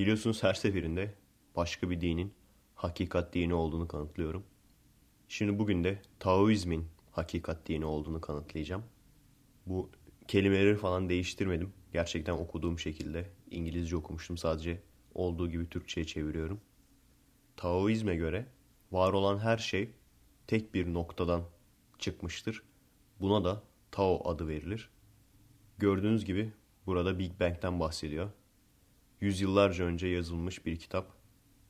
Biliyorsunuz her seferinde başka bir dinin hakikat dini olduğunu kanıtlıyorum. Şimdi bugün de Taoizmin hakikat dini olduğunu kanıtlayacağım. Bu kelimeleri falan değiştirmedim. Gerçekten okuduğum şekilde İngilizce okumuştum sadece olduğu gibi Türkçe'ye çeviriyorum. Taoizme göre var olan her şey tek bir noktadan çıkmıştır. Buna da Tao adı verilir. Gördüğünüz gibi burada Big Bang'den bahsediyor. Yüzyıllarca önce yazılmış bir kitap.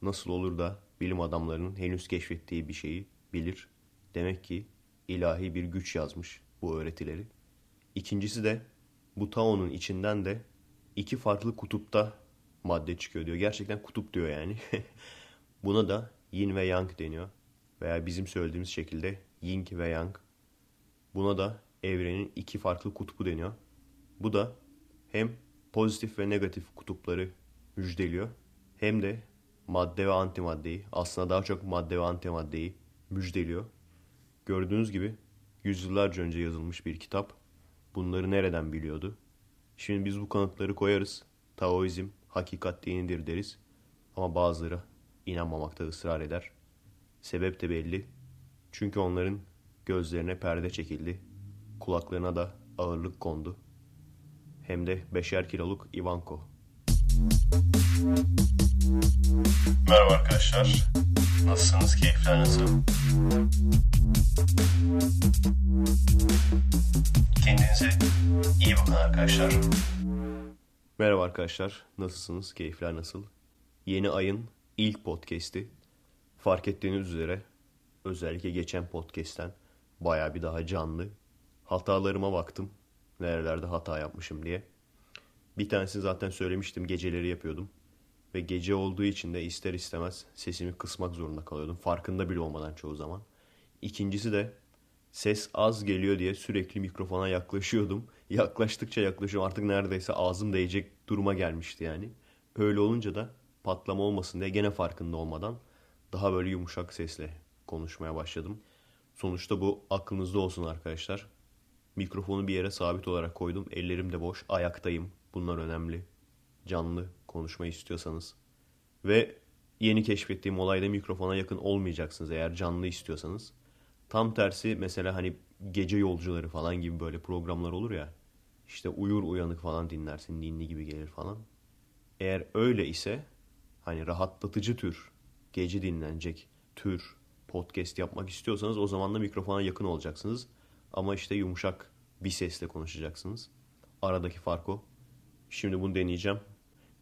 Nasıl olur da bilim adamlarının henüz keşfettiği bir şeyi bilir. Demek ki ilahi bir güç yazmış bu öğretileri. İkincisi de bu Tao'nun içinden de iki farklı kutupta madde çıkıyor diyor. Gerçekten kutup diyor yani. Buna da yin ve yang deniyor. Veya bizim söylediğimiz şekilde yin ve yang. Buna da evrenin iki farklı kutbu deniyor. Bu da hem pozitif ve negatif kutupları müjdeliyor hem de madde ve antimaddeyi aslında daha çok madde ve antimaddeyi müjdeliyor. Gördüğünüz gibi yüzyıllarca önce yazılmış bir kitap. Bunları nereden biliyordu? Şimdi biz bu kanıtları koyarız. Taoizm hakikat dinidir deriz. Ama bazıları inanmamakta ısrar eder. Sebep de belli. Çünkü onların gözlerine perde çekildi. Kulaklarına da ağırlık kondu. Hem de beşer kiloluk Ivanko. Merhaba arkadaşlar. Nasılsınız? Keyifler nasıl? Kendinize iyi bakın arkadaşlar. Merhaba arkadaşlar. Nasılsınız? Keyifler nasıl? Yeni ayın ilk podcast'i. Fark ettiğiniz üzere özellikle geçen podcast'ten baya bir daha canlı. Hatalarıma baktım. Nerelerde hata yapmışım diye. Bir tanesini zaten söylemiştim. Geceleri yapıyordum. Ve gece olduğu için de ister istemez sesimi kısmak zorunda kalıyordum. Farkında bile olmadan çoğu zaman. İkincisi de ses az geliyor diye sürekli mikrofona yaklaşıyordum. Yaklaştıkça yaklaşıyorum artık neredeyse ağzım değecek duruma gelmişti yani. Öyle olunca da patlama olmasın diye gene farkında olmadan daha böyle yumuşak sesle konuşmaya başladım. Sonuçta bu aklınızda olsun arkadaşlar. Mikrofonu bir yere sabit olarak koydum. Ellerim de boş. Ayaktayım. Bunlar önemli. Canlı konuşma istiyorsanız. Ve yeni keşfettiğim olayda mikrofona yakın olmayacaksınız eğer canlı istiyorsanız. Tam tersi mesela hani gece yolcuları falan gibi böyle programlar olur ya. İşte uyur uyanık falan dinlersin ninni gibi gelir falan. Eğer öyle ise hani rahatlatıcı tür gece dinlenecek tür podcast yapmak istiyorsanız o zaman da mikrofona yakın olacaksınız. Ama işte yumuşak bir sesle konuşacaksınız. Aradaki fark o. Şimdi bunu deneyeceğim.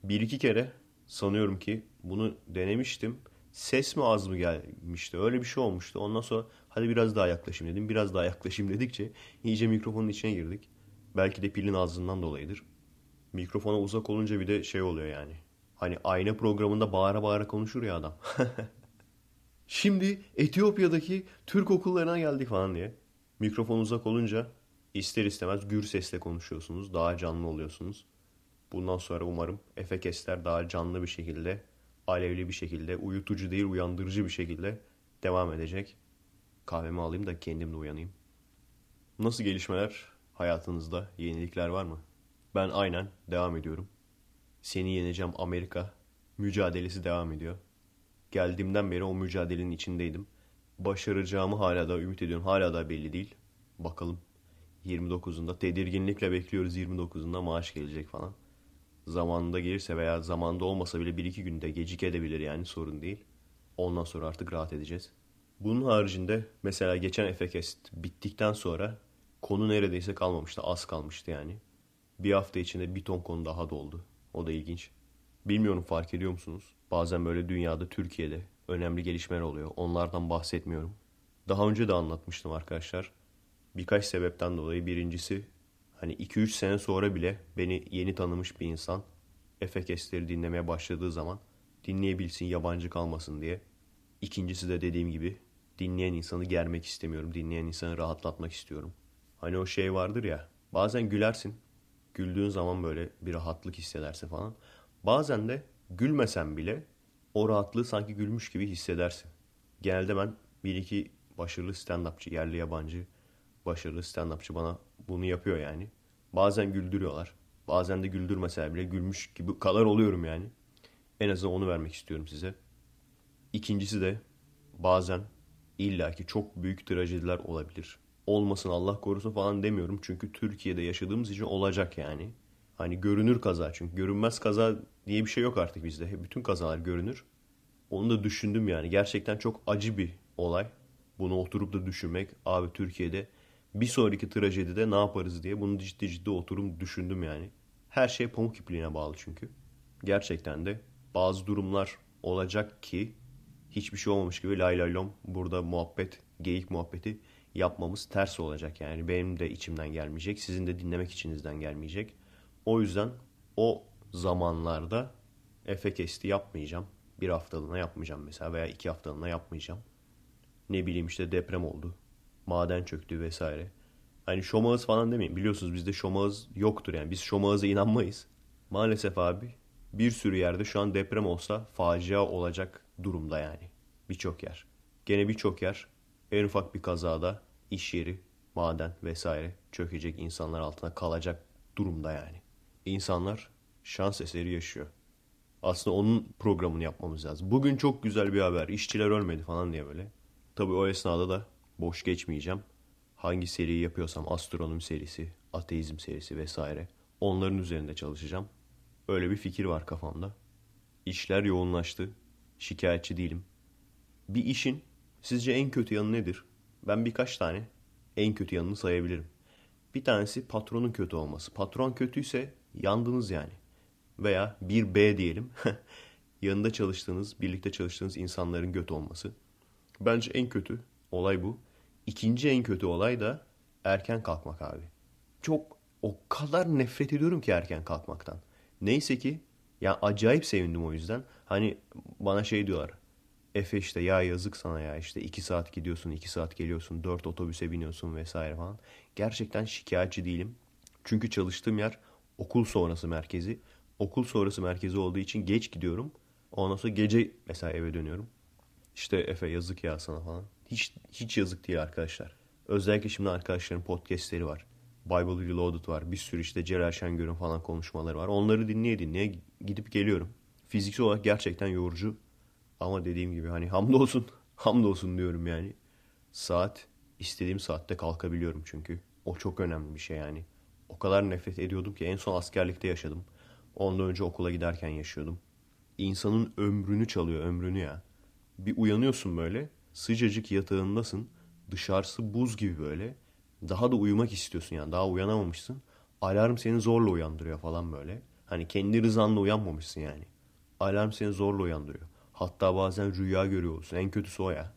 Bir iki kere sanıyorum ki bunu denemiştim. Ses mi az mı gelmişti? Öyle bir şey olmuştu. Ondan sonra hadi biraz daha yaklaşayım dedim. Biraz daha yaklaşayım dedikçe iyice mikrofonun içine girdik. Belki de pilin azlığından dolayıdır. Mikrofona uzak olunca bir de şey oluyor yani. Hani ayna programında bağıra bağıra konuşur ya adam. Şimdi Etiyopya'daki Türk okullarına geldik falan diye. Mikrofon uzak olunca ister istemez gür sesle konuşuyorsunuz. Daha canlı oluyorsunuz. Bundan sonra umarım Efekesler daha canlı bir şekilde, alevli bir şekilde, uyutucu değil uyandırıcı bir şekilde devam edecek. Kahvemi alayım da kendim de uyanayım. Nasıl gelişmeler hayatınızda? Yenilikler var mı? Ben aynen devam ediyorum. Seni yeneceğim Amerika mücadelesi devam ediyor. Geldiğimden beri o mücadelenin içindeydim. Başaracağımı hala da ümit ediyorum. Hala da belli değil. Bakalım 29'unda tedirginlikle bekliyoruz 29'unda maaş gelecek falan. Zamanında gelirse veya zamanda olmasa bile bir iki günde gecik edebilir yani sorun değil. Ondan sonra artık rahat edeceğiz. Bunun haricinde mesela geçen Efekest bittikten sonra konu neredeyse kalmamıştı. Az kalmıştı yani. Bir hafta içinde bir ton konu daha doldu. O da ilginç. Bilmiyorum fark ediyor musunuz? Bazen böyle dünyada, Türkiye'de önemli gelişmeler oluyor. Onlardan bahsetmiyorum. Daha önce de anlatmıştım arkadaşlar. Birkaç sebepten dolayı birincisi hani 2-3 sene sonra bile beni yeni tanımış bir insan Efekesleri dinlemeye başladığı zaman dinleyebilsin, yabancı kalmasın diye. İkincisi de dediğim gibi dinleyen insanı germek istemiyorum. Dinleyen insanı rahatlatmak istiyorum. Hani o şey vardır ya bazen gülersin. Güldüğün zaman böyle bir rahatlık hissedersin falan. Bazen de gülmesen bile o rahatlığı sanki gülmüş gibi hissedersin. Genelde ben bir iki başarılı stand-upçı, yerli yabancı başarılı stand-upçı bana bunu yapıyor yani. Bazen güldürüyorlar. Bazen de güldürmeseler bile gülmüş gibi kadar oluyorum yani. En azından onu vermek istiyorum size. İkincisi de bazen illaki çok büyük trajediler olabilir. Olmasın Allah korusun falan demiyorum. Çünkü Türkiye'de yaşadığımız için olacak yani. Hani görünür kaza çünkü görünmez kaza diye bir şey yok artık bizde. Bütün kazalar görünür. Onu da düşündüm yani. Gerçekten çok acı bir olay. Bunu oturup da düşünmek. Abi Türkiye'de bir sonraki trajedide ne yaparız diye bunu ciddi ciddi oturum düşündüm yani. Her şey pamuk ipliğine bağlı çünkü. Gerçekten de bazı durumlar olacak ki hiçbir şey olmamış gibi lay lay lom burada muhabbet, geyik muhabbeti yapmamız ters olacak. Yani benim de içimden gelmeyecek, sizin de dinlemek içinizden gelmeyecek. O yüzden o zamanlarda efe kesti yapmayacağım. Bir haftalığına yapmayacağım mesela veya iki haftalığına yapmayacağım. Ne bileyim işte deprem oldu. Maden çöktü vesaire. Hani şomağız falan demeyin. Biliyorsunuz bizde şomağız yoktur yani. Biz şomağıza inanmayız. Maalesef abi bir sürü yerde şu an deprem olsa facia olacak durumda yani. Birçok yer. Gene birçok yer en ufak bir kazada iş yeri, maden vesaire çökecek insanlar altına kalacak durumda yani. İnsanlar şans eseri yaşıyor. Aslında onun programını yapmamız lazım. Bugün çok güzel bir haber. İşçiler ölmedi falan diye böyle. Tabii o esnada da boş geçmeyeceğim. Hangi seriyi yapıyorsam astronomi serisi, ateizm serisi vesaire onların üzerinde çalışacağım. Öyle bir fikir var kafamda. İşler yoğunlaştı. Şikayetçi değilim. Bir işin sizce en kötü yanı nedir? Ben birkaç tane en kötü yanını sayabilirim. Bir tanesi patronun kötü olması. Patron kötüyse yandınız yani. Veya bir B diyelim. Yanında çalıştığınız, birlikte çalıştığınız insanların göt olması. Bence en kötü olay bu. İkinci en kötü olay da erken kalkmak abi. Çok o kadar nefret ediyorum ki erken kalkmaktan. Neyse ki ya acayip sevindim o yüzden. Hani bana şey diyorlar. Efe işte ya yazık sana ya işte iki saat gidiyorsun iki saat geliyorsun dört otobüse biniyorsun vesaire falan. Gerçekten şikayetçi değilim. Çünkü çalıştığım yer okul sonrası merkezi. Okul sonrası merkezi olduğu için geç gidiyorum. Ondan sonra gece mesela eve dönüyorum. İşte Efe yazık ya sana falan. Hiç, hiç yazık değil arkadaşlar. Özellikle şimdi arkadaşların podcastleri var. Bible Reloaded var. Bir sürü işte Celal Şengör'ün falan konuşmaları var. Onları dinleye dinleye gidip geliyorum. Fiziksel olarak gerçekten yorucu. Ama dediğim gibi hani hamdolsun. Hamdolsun diyorum yani. Saat istediğim saatte kalkabiliyorum çünkü. O çok önemli bir şey yani. O kadar nefret ediyordum ki en son askerlikte yaşadım. Ondan önce okula giderken yaşıyordum. İnsanın ömrünü çalıyor ömrünü ya. Bir uyanıyorsun böyle sıcacık yatağındasın. Dışarısı buz gibi böyle. Daha da uyumak istiyorsun yani. Daha uyanamamışsın. Alarm seni zorla uyandırıyor falan böyle. Hani kendi rızanla uyanmamışsın yani. Alarm seni zorla uyandırıyor. Hatta bazen rüya görüyorsun. En kötüsü o ya.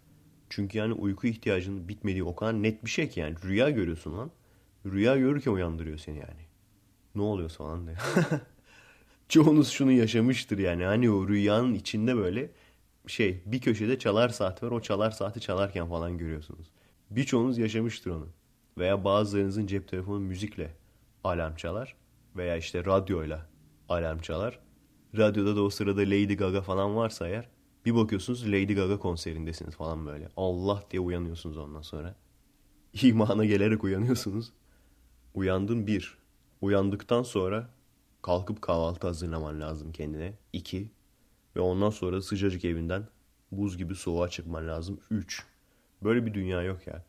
Çünkü yani uyku ihtiyacının bitmediği o kadar net bir şey ki yani. Rüya görüyorsun lan. Rüya görürken uyandırıyor seni yani. Ne oluyor falan diye. Çoğunuz şunu yaşamıştır yani. Hani o rüyanın içinde böyle şey bir köşede çalar saat var. O çalar saati çalarken falan görüyorsunuz. Birçoğunuz yaşamıştır onu. Veya bazılarınızın cep telefonu müzikle alarm çalar. Veya işte radyoyla alarm çalar. Radyoda da o sırada Lady Gaga falan varsa eğer bir bakıyorsunuz Lady Gaga konserindesiniz falan böyle. Allah diye uyanıyorsunuz ondan sonra. İmana gelerek uyanıyorsunuz. Uyandın bir. Uyandıktan sonra kalkıp kahvaltı hazırlaman lazım kendine. İki. Ve ondan sonra sıcacık evinden buz gibi soğuğa çıkman lazım. Üç. Böyle bir dünya yok ya.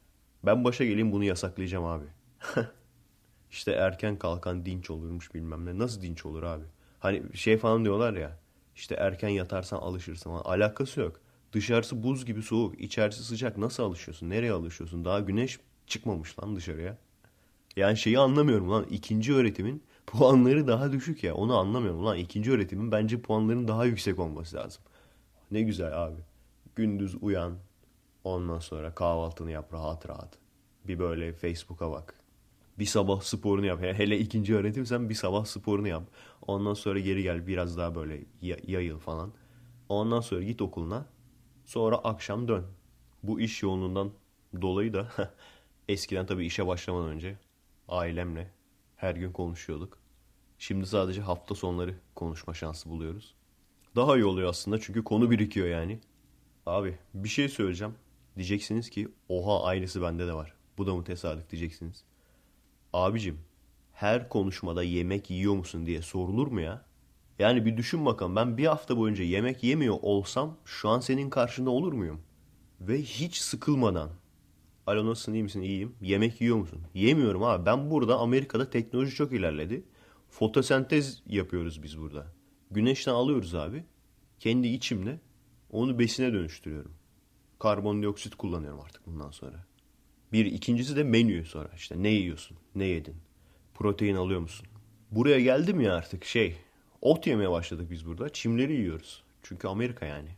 Ben başa geleyim bunu yasaklayacağım abi. İşte erken kalkan dinç olurmuş bilmem ne. Nasıl dinç olur abi? Hani şey falan diyorlar ya. İşte erken yatarsan alışırsın falan. Alakası yok. Dışarısı buz gibi soğuk. içerisi sıcak. Nasıl alışıyorsun? Nereye alışıyorsun? Daha güneş çıkmamış lan dışarıya. Yani şeyi anlamıyorum lan. ikinci öğretimin puanları daha düşük ya. Onu anlamıyorum lan. ikinci öğretimin bence puanların daha yüksek olması lazım. Ne güzel abi. Gündüz uyan. Ondan sonra kahvaltını yap rahat rahat. Bir böyle Facebook'a bak. Bir sabah sporunu yap. Hele ikinci öğretimsen bir sabah sporunu yap. Ondan sonra geri gel biraz daha böyle yayıl falan. Ondan sonra git okuluna. Sonra akşam dön. Bu iş yoğunluğundan dolayı da eskiden tabii işe başlamadan önce ailemle her gün konuşuyorduk. Şimdi sadece hafta sonları konuşma şansı buluyoruz. Daha iyi oluyor aslında çünkü konu birikiyor yani. Abi bir şey söyleyeceğim. Diyeceksiniz ki oha aynısı bende de var. Bu da mı tesadüf diyeceksiniz. Abicim her konuşmada yemek yiyor musun diye sorulur mu ya? Yani bir düşün bakalım ben bir hafta boyunca yemek yemiyor olsam şu an senin karşında olur muyum? Ve hiç sıkılmadan. Alo nasılsın iyi misin? İyiyim. Yemek yiyor musun? Yemiyorum abi. Ben burada Amerika'da teknoloji çok ilerledi. Fotosentez yapıyoruz biz burada. Güneşten alıyoruz abi. Kendi içimle onu besine dönüştürüyorum. Karbondioksit kullanıyorum artık bundan sonra. Bir ikincisi de menü sonra işte ne yiyorsun, ne yedin, protein alıyor musun? Buraya geldim ya artık şey ot yemeye başladık biz burada. Çimleri yiyoruz. Çünkü Amerika yani.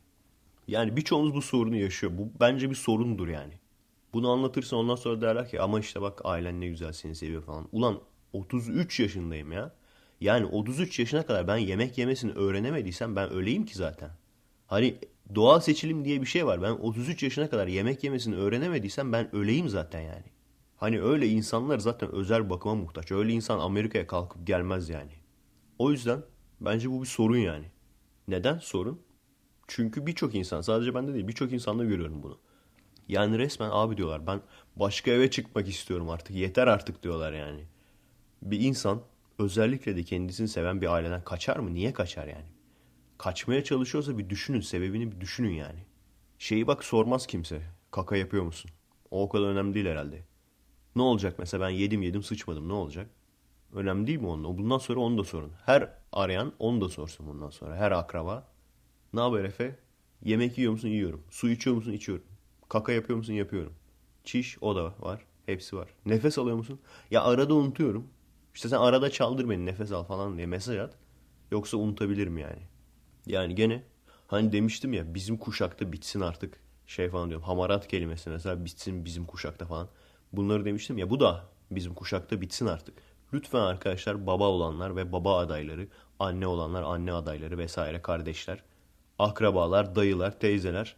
Yani birçoğumuz bu sorunu yaşıyor. Bu bence bir sorundur yani. Bunu anlatırsan ondan sonra derler ki ama işte bak ailen ne güzel seni seviyor falan. Ulan 33 yaşındayım ya. Yani 33 yaşına kadar ben yemek yemesini öğrenemediysem ben öleyim ki zaten. Hani doğal seçilim diye bir şey var. Ben 33 yaşına kadar yemek yemesini öğrenemediysem ben öleyim zaten yani. Hani öyle insanlar zaten özel bakıma muhtaç. Öyle insan Amerika'ya kalkıp gelmez yani. O yüzden bence bu bir sorun yani. Neden sorun? Çünkü birçok insan sadece bende değil birçok insanda görüyorum bunu. Yani resmen abi diyorlar ben başka eve çıkmak istiyorum artık yeter artık diyorlar yani. Bir insan özellikle de kendisini seven bir aileden kaçar mı? Niye kaçar yani? Kaçmaya çalışıyorsa bir düşünün sebebini bir düşünün yani. Şeyi bak sormaz kimse. Kaka yapıyor musun? O o kadar önemli değil herhalde. Ne olacak mesela ben yedim yedim sıçmadım ne olacak? Önemli değil mi onun? Bundan sonra onu da sorun. Her arayan onu da sorsun bundan sonra. Her akraba. Ne haber Efe? Yemek yiyor musun? Yiyorum. Su içiyor musun? İçiyorum. Kaka yapıyor musun? Yapıyorum. Çiş o da var. Hepsi var. Nefes alıyor musun? Ya arada unutuyorum. İşte sen arada çaldır beni nefes al falan diye mesaj at. Yoksa unutabilirim yani. Yani gene hani demiştim ya bizim kuşakta bitsin artık şey falan diyorum. Hamarat kelimesi mesela bitsin bizim kuşakta falan. Bunları demiştim ya bu da bizim kuşakta bitsin artık. Lütfen arkadaşlar baba olanlar ve baba adayları, anne olanlar anne adayları vesaire kardeşler, akrabalar, dayılar, teyzeler.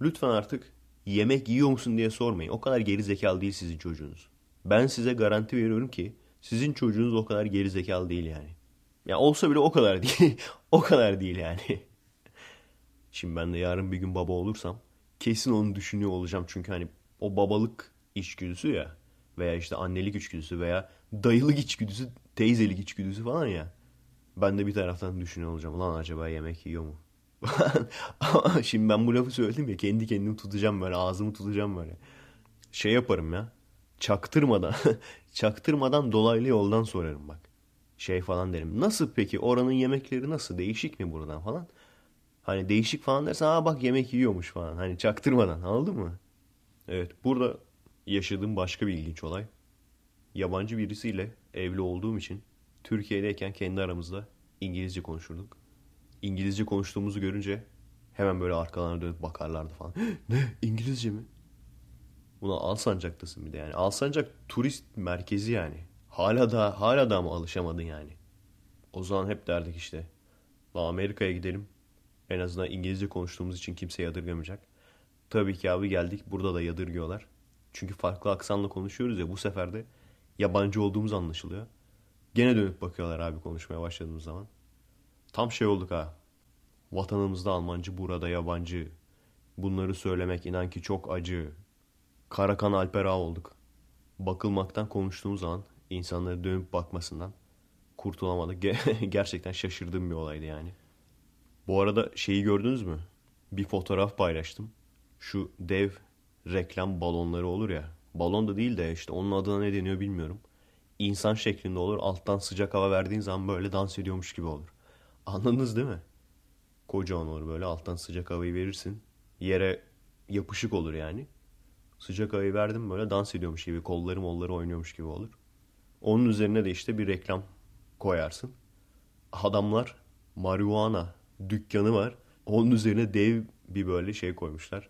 Lütfen artık yemek yiyor musun diye sormayın. O kadar geri zekalı değil sizin çocuğunuz. Ben size garanti veriyorum ki sizin çocuğunuz o kadar geri zekalı değil yani. Ya olsa bile o kadar değil. o kadar değil yani. Şimdi ben de yarın bir gün baba olursam kesin onu düşünüyor olacağım. Çünkü hani o babalık içgüdüsü ya veya işte annelik içgüdüsü veya dayılık içgüdüsü, teyzelik içgüdüsü falan ya. Ben de bir taraftan düşünüyor olacağım. Lan acaba yemek yiyor mu? Şimdi ben bu lafı söyledim ya kendi kendimi tutacağım böyle ağzımı tutacağım böyle. Şey yaparım ya. Çaktırmadan çaktırmadan dolaylı yoldan sorarım bak. Şey falan derim. Nasıl peki oranın yemekleri nasıl? Değişik mi buradan falan? Hani değişik falan dersen aa bak yemek yiyormuş falan. Hani çaktırmadan anladın mı? Evet burada yaşadığım başka bir ilginç olay. Yabancı birisiyle evli olduğum için Türkiye'deyken kendi aramızda İngilizce konuşurduk. İngilizce konuştuğumuzu görünce hemen böyle arkalarına dönüp bakarlardı falan. ne? İngilizce mi? Buna Alsancak'tasın bir de yani. Alsancak turist merkezi yani. Hala da hala da mı alışamadın yani? O zaman hep derdik işte. La Amerika'ya gidelim. En azından İngilizce konuştuğumuz için kimse yadırgamayacak. Tabii ki abi geldik burada da yadırgıyorlar. Çünkü farklı aksanla konuşuyoruz ya bu sefer de yabancı olduğumuz anlaşılıyor. Gene dönüp bakıyorlar abi konuşmaya başladığımız zaman. Tam şey olduk ha. Vatanımızda Almancı, burada yabancı. Bunları söylemek inan ki çok acı. Karakan Alper Ağa olduk. Bakılmaktan konuştuğumuz zaman insanları dönüp bakmasından kurtulamadık. Gerçekten şaşırdığım bir olaydı yani. Bu arada şeyi gördünüz mü? Bir fotoğraf paylaştım. Şu dev reklam balonları olur ya. Balon da değil de işte onun adına ne deniyor bilmiyorum. İnsan şeklinde olur. Alttan sıcak hava verdiğin zaman böyle dans ediyormuş gibi olur. Anladınız değil mi? Kocaman olur böyle alttan sıcak havayı verirsin. Yere yapışık olur yani. Sıcak havayı verdim böyle dans ediyormuş gibi kolları molları oynuyormuş gibi olur. Onun üzerine de işte bir reklam koyarsın. Adamlar marihuana dükkanı var. Onun üzerine dev bir böyle şey koymuşlar.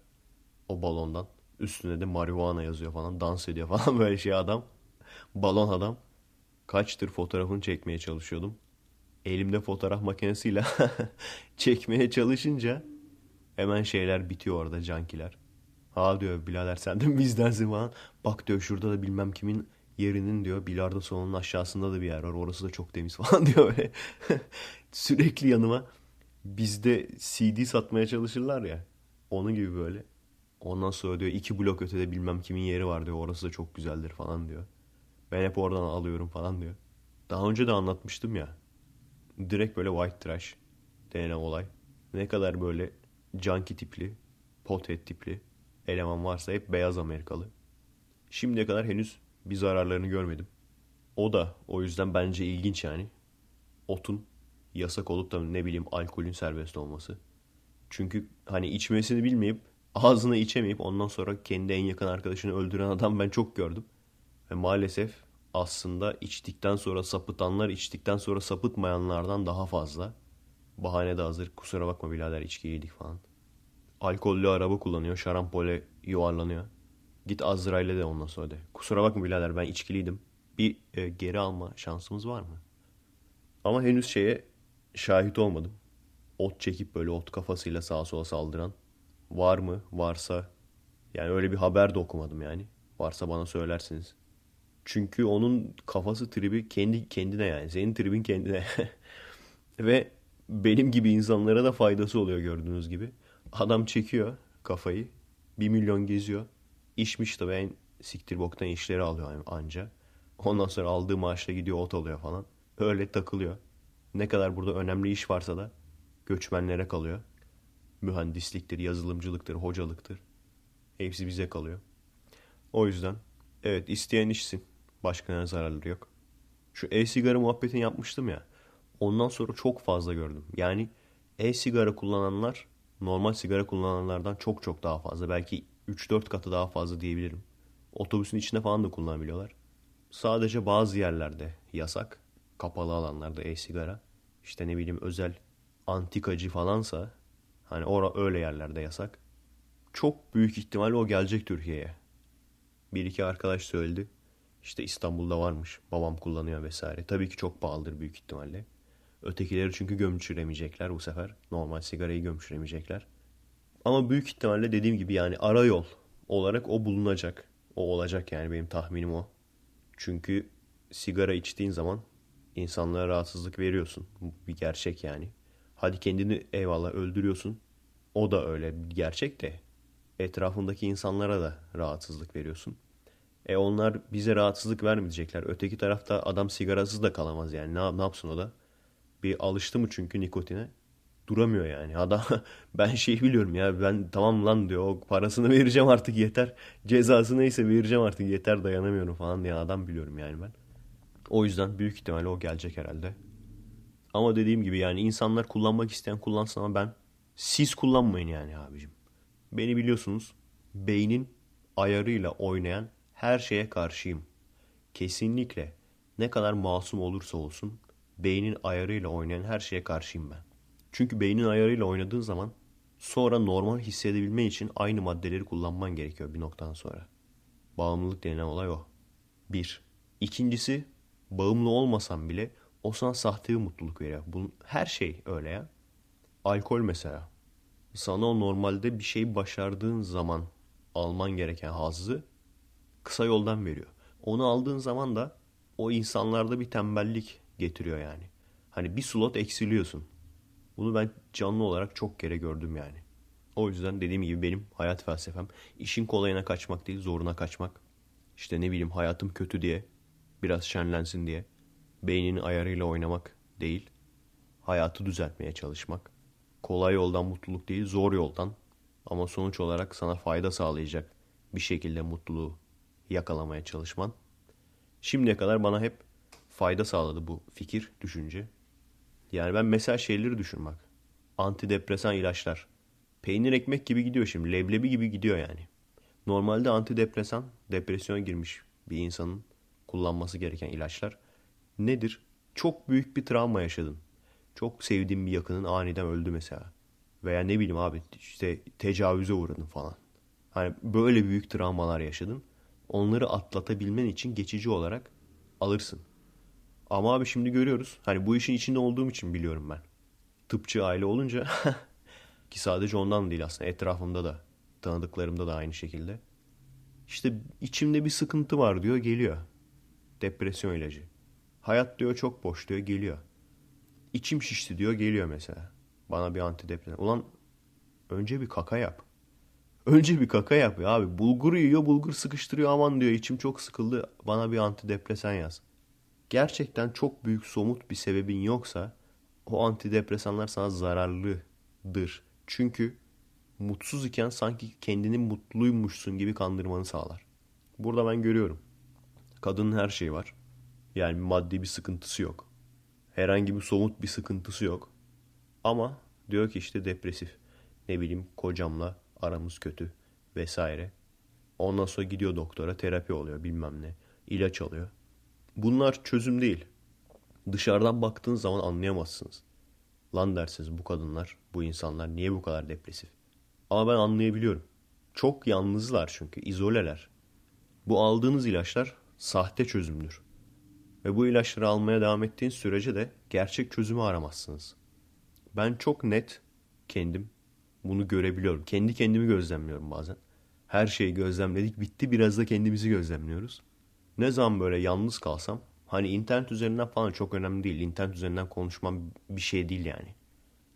O balondan. Üstüne de marihuana yazıyor falan. Dans ediyor falan böyle şey adam. Balon adam. Kaçtır fotoğrafını çekmeye çalışıyordum. Elimde fotoğraf makinesiyle çekmeye çalışınca hemen şeyler bitiyor orada cankiler. Ha diyor birader sen de bizdensin falan. Bak diyor şurada da bilmem kimin yerinin diyor bilardo salonunun aşağısında da bir yer var. Orası da çok temiz falan diyor böyle. Sürekli yanıma bizde CD satmaya çalışırlar ya. Onun gibi böyle. Ondan sonra diyor iki blok ötede bilmem kimin yeri var diyor. Orası da çok güzeldir falan diyor. Ben hep oradan alıyorum falan diyor. Daha önce de anlatmıştım ya. Direkt böyle white trash denilen olay. Ne kadar böyle junkie tipli, pothead tipli eleman varsa hep beyaz Amerikalı. Şimdiye kadar henüz bir zararlarını görmedim. O da o yüzden bence ilginç yani. Otun yasak olup da ne bileyim alkolün serbest olması. Çünkü hani içmesini bilmeyip ağzına içemeyip ondan sonra kendi en yakın arkadaşını öldüren adam ben çok gördüm. Ve maalesef aslında içtikten sonra sapıtanlar içtikten sonra sapıtmayanlardan daha fazla. Bahane de hazır. Kusura bakma birader içki yedik falan. Alkollü araba kullanıyor. Şarampole yuvarlanıyor. Git Azrail'e de ondan sonra de. Kusura bakma birader ben içkiliydim. Bir e, geri alma şansımız var mı? Ama henüz şeye şahit olmadım. Ot çekip böyle ot kafasıyla sağa sola saldıran. Var mı? Varsa. Yani öyle bir haber de okumadım yani. Varsa bana söylersiniz. Çünkü onun kafası tribi kendi kendine yani. Senin tribin kendine. Ve benim gibi insanlara da faydası oluyor gördüğünüz gibi. Adam çekiyor kafayı. Bir milyon geziyor. İşmiş de ben siktir boktan işleri alıyor anca. Ondan sonra aldığı maaşla gidiyor ot alıyor falan. Öyle takılıyor. Ne kadar burada önemli iş varsa da göçmenlere kalıyor. Mühendisliktir, yazılımcılıktır, hocalıktır. Hepsi bize kalıyor. O yüzden evet isteyen işsin. Başka ne zararları yok. Şu e-sigara muhabbetini yapmıştım ya. Ondan sonra çok fazla gördüm. Yani e-sigara kullananlar normal sigara kullananlardan çok çok daha fazla. Belki 3-4 katı daha fazla diyebilirim. Otobüsün içinde falan da kullanabiliyorlar. Sadece bazı yerlerde yasak. Kapalı alanlarda e-sigara. İşte ne bileyim özel antikacı falansa hani ora öyle yerlerde yasak. Çok büyük ihtimal o gelecek Türkiye'ye. Bir iki arkadaş söyledi. İşte İstanbul'da varmış. Babam kullanıyor vesaire. Tabii ki çok pahalıdır büyük ihtimalle. Ötekileri çünkü gömçüremeyecekler bu sefer. Normal sigarayı gömçüremeyecekler. Ama büyük ihtimalle dediğim gibi yani ara yol olarak o bulunacak. O olacak yani benim tahminim o. Çünkü sigara içtiğin zaman insanlara rahatsızlık veriyorsun. Bu bir gerçek yani. Hadi kendini eyvallah öldürüyorsun. O da öyle bir gerçek de etrafındaki insanlara da rahatsızlık veriyorsun. E onlar bize rahatsızlık vermeyecekler. Öteki tarafta adam sigarasız da kalamaz yani. Ne, ne yapsın o da? Bir alıştı mı çünkü nikotine? Duramıyor yani. Adam ben şey biliyorum ya ben tamam lan diyor. Parasını vereceğim artık yeter. Cezası neyse vereceğim artık yeter dayanamıyorum falan diye adam biliyorum yani ben. O yüzden büyük ihtimalle o gelecek herhalde. Ama dediğim gibi yani insanlar kullanmak isteyen kullansın ama ben siz kullanmayın yani abicim. Beni biliyorsunuz beynin ayarıyla oynayan her şeye karşıyım. Kesinlikle ne kadar masum olursa olsun beynin ayarıyla oynayan her şeye karşıyım ben. Çünkü beynin ayarıyla oynadığın zaman sonra normal hissedebilmen için aynı maddeleri kullanman gerekiyor bir noktadan sonra. Bağımlılık denilen olay o. Bir. İkincisi bağımlı olmasan bile o sana sahte bir mutluluk veriyor. Bunun, her şey öyle ya. Alkol mesela. Sana o normalde bir şey başardığın zaman alman gereken hazzı kısa yoldan veriyor. Onu aldığın zaman da o insanlarda bir tembellik getiriyor yani. Hani bir slot eksiliyorsun. Bunu ben canlı olarak çok kere gördüm yani. O yüzden dediğim gibi benim hayat felsefem işin kolayına kaçmak değil zoruna kaçmak. İşte ne bileyim hayatım kötü diye biraz şenlensin diye beyninin ayarıyla oynamak değil. Hayatı düzeltmeye çalışmak. Kolay yoldan mutluluk değil zor yoldan ama sonuç olarak sana fayda sağlayacak bir şekilde mutluluğu yakalamaya çalışman. Şimdiye kadar bana hep fayda sağladı bu fikir, düşünce. Yani ben mesela şeyleri düşünmek. Antidepresan ilaçlar. Peynir ekmek gibi gidiyor şimdi. Leblebi gibi gidiyor yani. Normalde antidepresan, depresyon girmiş bir insanın kullanması gereken ilaçlar. Nedir? Çok büyük bir travma yaşadın. Çok sevdiğin bir yakının aniden öldü mesela. Veya ne bileyim abi işte tecavüze uğradın falan. Hani böyle büyük travmalar yaşadın. Onları atlatabilmen için geçici olarak alırsın. Ama abi şimdi görüyoruz. Hani bu işin içinde olduğum için biliyorum ben. Tıpçı aile olunca ki sadece ondan değil aslında etrafımda da tanıdıklarımda da aynı şekilde. İşte içimde bir sıkıntı var diyor geliyor. Depresyon ilacı. Hayat diyor çok boş diyor geliyor. İçim şişti diyor geliyor mesela. Bana bir antidepresan. Ulan önce bir kaka yap. Önce bir kaka yap ya abi. Bulgur yiyor bulgur sıkıştırıyor aman diyor içim çok sıkıldı bana bir antidepresan yaz gerçekten çok büyük somut bir sebebin yoksa o antidepresanlar sana zararlıdır. Çünkü mutsuz iken sanki kendini mutluymuşsun gibi kandırmanı sağlar. Burada ben görüyorum. Kadının her şeyi var. Yani maddi bir sıkıntısı yok. Herhangi bir somut bir sıkıntısı yok. Ama diyor ki işte depresif. Ne bileyim kocamla aramız kötü vesaire. Ondan sonra gidiyor doktora terapi oluyor bilmem ne. ilaç alıyor. Bunlar çözüm değil. Dışarıdan baktığın zaman anlayamazsınız. Lan dersiniz bu kadınlar, bu insanlar niye bu kadar depresif? Ama ben anlayabiliyorum. Çok yalnızlar çünkü, izoleler. Bu aldığınız ilaçlar sahte çözümdür. Ve bu ilaçları almaya devam ettiğiniz sürece de gerçek çözümü aramazsınız. Ben çok net kendim bunu görebiliyorum. Kendi kendimi gözlemliyorum bazen. Her şeyi gözlemledik bitti biraz da kendimizi gözlemliyoruz. Ne zaman böyle yalnız kalsam hani internet üzerinden falan çok önemli değil. İnternet üzerinden konuşmam bir şey değil yani.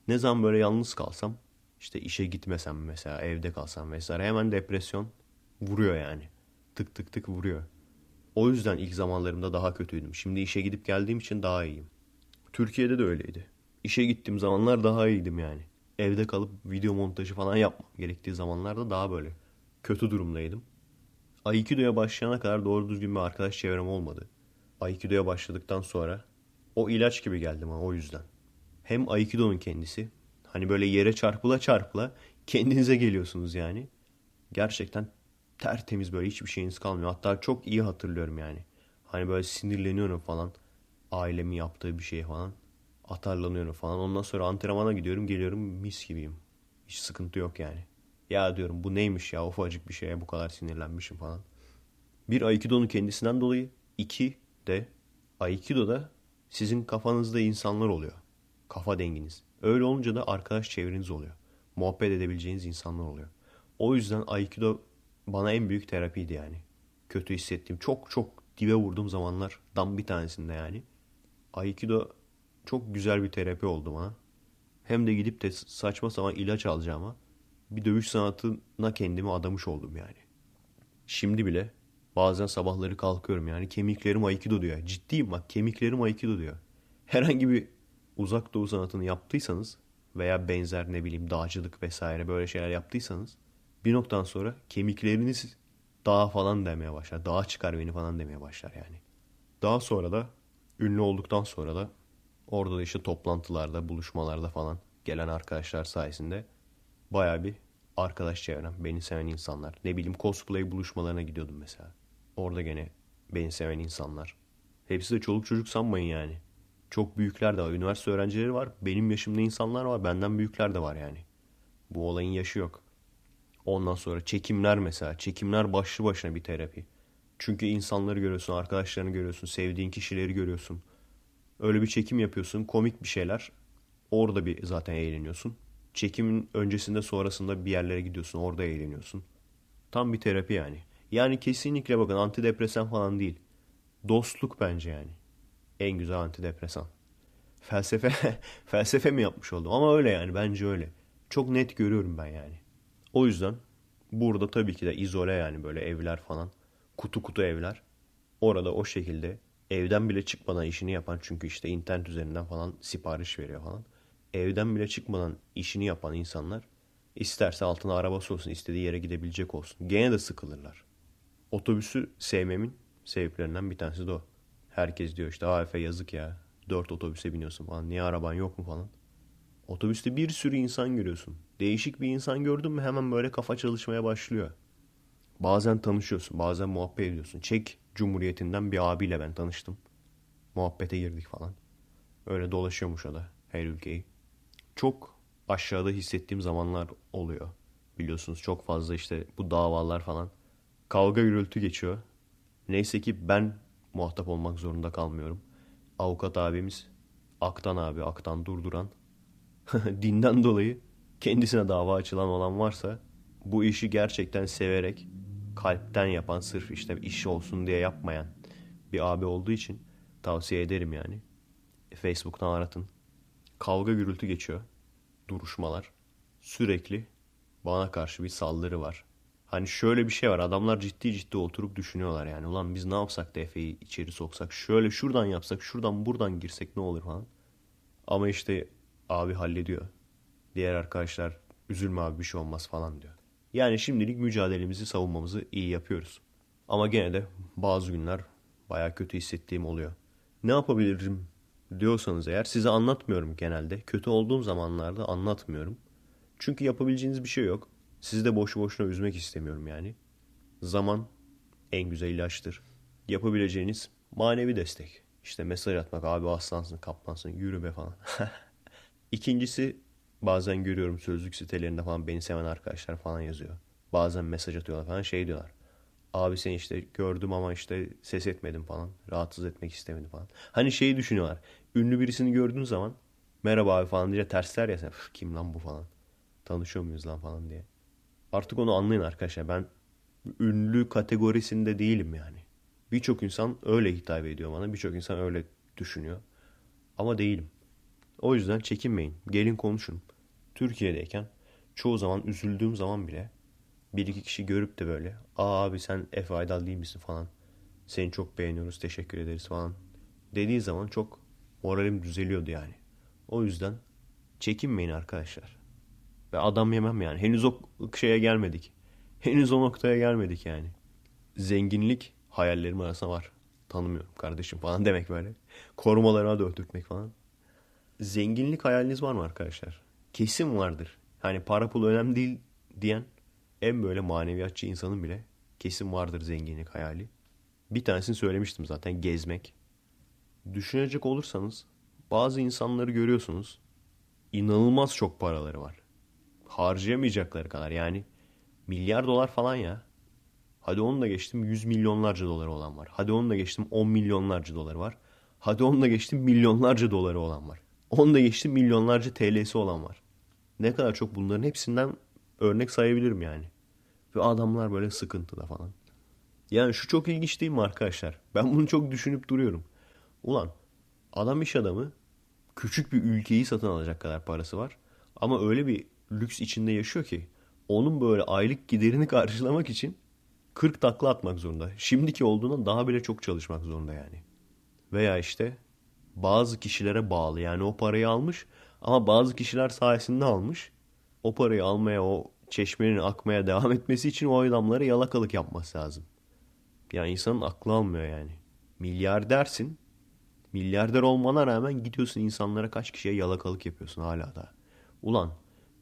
Ne zaman böyle yalnız kalsam işte işe gitmesem mesela evde kalsam vesaire hemen depresyon vuruyor yani. Tık tık tık vuruyor. O yüzden ilk zamanlarımda daha kötüydüm. Şimdi işe gidip geldiğim için daha iyiyim. Türkiye'de de öyleydi. İşe gittiğim zamanlar daha iyiydim yani. Evde kalıp video montajı falan yapmam gerektiği zamanlarda daha böyle kötü durumdaydım. Aikido'ya başlayana kadar doğru düzgün bir arkadaş çevrem olmadı. Aikido'ya başladıktan sonra o ilaç gibi geldi bana o yüzden. Hem Aikido'nun kendisi hani böyle yere çarpıla çarpıla kendinize geliyorsunuz yani. Gerçekten tertemiz böyle hiçbir şeyiniz kalmıyor. Hatta çok iyi hatırlıyorum yani. Hani böyle sinirleniyorum falan. Ailemin yaptığı bir şeye falan. Atarlanıyorum falan. Ondan sonra antrenmana gidiyorum geliyorum mis gibiyim. Hiç sıkıntı yok yani. Ya diyorum bu neymiş ya ufacık bir şeye bu kadar sinirlenmişim falan. Bir Aikido'nun kendisinden dolayı. iki de Aikido'da sizin kafanızda insanlar oluyor. Kafa denginiz. Öyle olunca da arkadaş çevreniz oluyor. Muhabbet edebileceğiniz insanlar oluyor. O yüzden Aikido bana en büyük terapiydi yani. Kötü hissettiğim çok çok dibe vurduğum zamanlardan bir tanesinde yani. Aikido çok güzel bir terapi oldu bana. Hem de gidip de saçma sapan ilaç alacağıma bir dövüş sanatına kendimi adamış oldum yani. Şimdi bile bazen sabahları kalkıyorum yani kemiklerim aikido diyor. Ciddiyim bak kemiklerim aikido diyor. Herhangi bir uzak doğu sanatını yaptıysanız veya benzer ne bileyim dağcılık vesaire böyle şeyler yaptıysanız bir noktadan sonra kemikleriniz dağa falan demeye başlar. Dağa çıkar beni falan demeye başlar yani. Daha sonra da ünlü olduktan sonra da orada da işte toplantılarda, buluşmalarda falan gelen arkadaşlar sayesinde baya bir arkadaş çevrem, beni seven insanlar. Ne bileyim cosplay buluşmalarına gidiyordum mesela. Orada gene beni seven insanlar. Hepsi de çoluk çocuk sanmayın yani. Çok büyükler de var. Üniversite öğrencileri var. Benim yaşımda insanlar var. Benden büyükler de var yani. Bu olayın yaşı yok. Ondan sonra çekimler mesela. Çekimler başlı başına bir terapi. Çünkü insanları görüyorsun, arkadaşlarını görüyorsun, sevdiğin kişileri görüyorsun. Öyle bir çekim yapıyorsun, komik bir şeyler. Orada bir zaten eğleniyorsun. Çekimin öncesinde sonrasında bir yerlere gidiyorsun, orada eğleniyorsun. Tam bir terapi yani. Yani kesinlikle bakın antidepresan falan değil. Dostluk bence yani. En güzel antidepresan. Felsefe felsefe mi yapmış oldum ama öyle yani bence öyle. Çok net görüyorum ben yani. O yüzden burada tabii ki de izole yani böyle evler falan. Kutu kutu evler. Orada o şekilde evden bile çıkmadan işini yapan çünkü işte internet üzerinden falan sipariş veriyor falan. Evden bile çıkmadan işini yapan insanlar isterse altına arabası olsun istediği yere gidebilecek olsun. Gene de sıkılırlar. Otobüsü sevmemin sebeplerinden bir tanesi de o. Herkes diyor işte AF yazık ya. Dört otobüse biniyorsun falan. Niye araban yok mu falan. Otobüste bir sürü insan görüyorsun. Değişik bir insan gördün mü hemen böyle kafa çalışmaya başlıyor. Bazen tanışıyorsun, bazen muhabbet ediyorsun. Çek Cumhuriyeti'nden bir abiyle ben tanıştım. Muhabbete girdik falan. Öyle dolaşıyormuş o da her ülkeyi. Çok aşağıda hissettiğim zamanlar oluyor. Biliyorsunuz çok fazla işte bu davalar falan. Kavga gürültü geçiyor. Neyse ki ben muhatap olmak zorunda kalmıyorum. Avukat abimiz Aktan abi, Aktan Durduran dinden dolayı kendisine dava açılan olan varsa bu işi gerçekten severek kalpten yapan sırf işte iş olsun diye yapmayan bir abi olduğu için tavsiye ederim yani. Facebook'tan aratın. Kavga gürültü geçiyor. Duruşmalar. Sürekli bana karşı bir saldırı var. Hani şöyle bir şey var. Adamlar ciddi ciddi oturup düşünüyorlar yani. Ulan biz ne yapsak da Efe'yi içeri soksak. Şöyle şuradan yapsak, şuradan buradan girsek ne olur falan. Ama işte abi hallediyor. Diğer arkadaşlar üzülme abi bir şey olmaz falan diyor. Yani şimdilik mücadelemizi savunmamızı iyi yapıyoruz. Ama gene de bazı günler baya kötü hissettiğim oluyor. Ne yapabilirim diyorsanız eğer size anlatmıyorum genelde. Kötü olduğum zamanlarda anlatmıyorum. Çünkü yapabileceğiniz bir şey yok. Sizi de boşu boşuna üzmek istemiyorum yani. Zaman en güzel ilaçtır. Yapabileceğiniz manevi destek. İşte mesaj atmak abi aslansın kaplansın yürü be falan. İkincisi bazen görüyorum sözlük sitelerinde falan beni seven arkadaşlar falan yazıyor. Bazen mesaj atıyorlar falan şey diyorlar. Abi seni işte gördüm ama işte ses etmedim falan. Rahatsız etmek istemedim falan. Hani şeyi düşünüyorlar. Ünlü birisini gördüğün zaman merhaba abi falan diye tersler ya sen. Kim lan bu falan. Tanışıyor muyuz lan falan diye. Artık onu anlayın arkadaşlar. Ben ünlü kategorisinde değilim yani. Birçok insan öyle hitap ediyor bana. Birçok insan öyle düşünüyor. Ama değilim. O yüzden çekinmeyin. Gelin konuşun. Türkiye'deyken çoğu zaman üzüldüğüm zaman bile bir iki kişi görüp de böyle Aa abi sen Efe Aydal değil misin falan. Seni çok beğeniyoruz teşekkür ederiz falan. Dediği zaman çok moralim düzeliyordu yani. O yüzden çekinmeyin arkadaşlar. Ve adam yemem yani. Henüz o şeye gelmedik. Henüz o noktaya gelmedik yani. Zenginlik hayallerim arasında var. Tanımıyorum kardeşim falan demek böyle. Korumalarına da falan. Zenginlik hayaliniz var mı arkadaşlar? Kesin vardır. Hani para pul önemli değil diyen en böyle maneviyatçı insanın bile kesin vardır zenginlik hayali. Bir tanesini söylemiştim zaten gezmek. Düşünecek olursanız bazı insanları görüyorsunuz. İnanılmaz çok paraları var. Harcayamayacakları kadar yani milyar dolar falan ya. Hadi onu da geçtim 100 milyonlarca doları olan var. Hadi onu da geçtim 10 milyonlarca doları var. Hadi onu da geçtim milyonlarca doları olan var. Onu da geçtim milyonlarca TL'si olan var. Ne kadar çok bunların hepsinden örnek sayabilirim yani. Ve adamlar böyle sıkıntıda falan. Yani şu çok ilginç değil mi arkadaşlar? Ben bunu çok düşünüp duruyorum. Ulan adam iş adamı küçük bir ülkeyi satın alacak kadar parası var. Ama öyle bir lüks içinde yaşıyor ki onun böyle aylık giderini karşılamak için 40 takla atmak zorunda. Şimdiki olduğundan daha bile çok çalışmak zorunda yani. Veya işte bazı kişilere bağlı. Yani o parayı almış ama bazı kişiler sayesinde almış. O parayı almaya, o çeşmenin akmaya devam etmesi için o adamlara yalakalık yapması lazım. Yani insanın aklı almıyor yani. Milyardersin. Milyarder olmana rağmen gidiyorsun insanlara kaç kişiye yalakalık yapıyorsun hala da. Ulan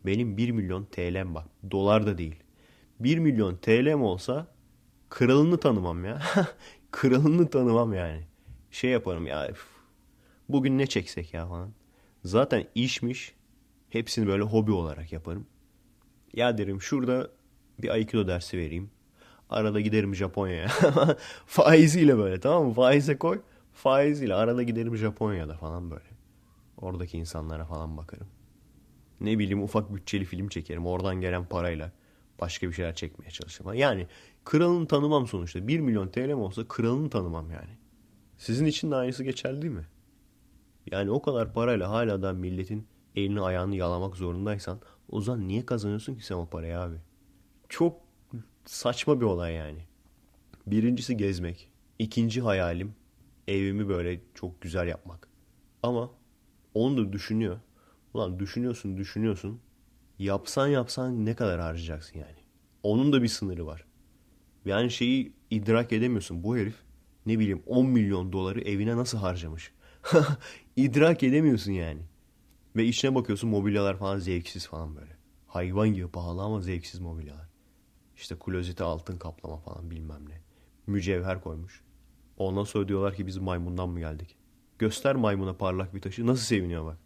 benim 1 milyon TL'm bak. Dolar da değil. 1 milyon TL'm olsa kralını tanımam ya. kralını tanımam yani. Şey yaparım ya. Bugün ne çeksek ya falan. Zaten işmiş. Hepsini böyle hobi olarak yaparım. Ya derim şurada bir Aikido dersi vereyim. Arada giderim Japonya'ya. Faiziyle böyle tamam mı? Faize koy. Faiziyle arada giderim Japonya'da falan böyle. Oradaki insanlara falan bakarım. Ne bileyim ufak bütçeli film çekerim. Oradan gelen parayla başka bir şeyler çekmeye çalışırım. Yani kralını tanımam sonuçta. 1 milyon TL'm olsa kralını tanımam yani. Sizin için de aynısı geçerli değil mi? Yani o kadar parayla hala da milletin elini ayağını yalamak zorundaysan o zaman niye kazanıyorsun ki sen o parayı abi? Çok saçma bir olay yani. Birincisi gezmek. İkinci hayalim evimi böyle çok güzel yapmak. Ama onu da düşünüyor. Ulan düşünüyorsun düşünüyorsun. Yapsan yapsan ne kadar harcayacaksın yani. Onun da bir sınırı var. Yani şeyi idrak edemiyorsun. Bu herif ne bileyim 10 milyon doları evine nasıl harcamış? idrak edemiyorsun yani. Ve içine bakıyorsun mobilyalar falan zevksiz falan böyle. Hayvan gibi pahalı ama zevksiz mobilyalar. İşte klozete altın kaplama falan bilmem ne. Mücevher koymuş. Ondan sonra diyorlar ki biz maymundan mı geldik? Göster maymuna parlak bir taşı. Nasıl seviniyor bak.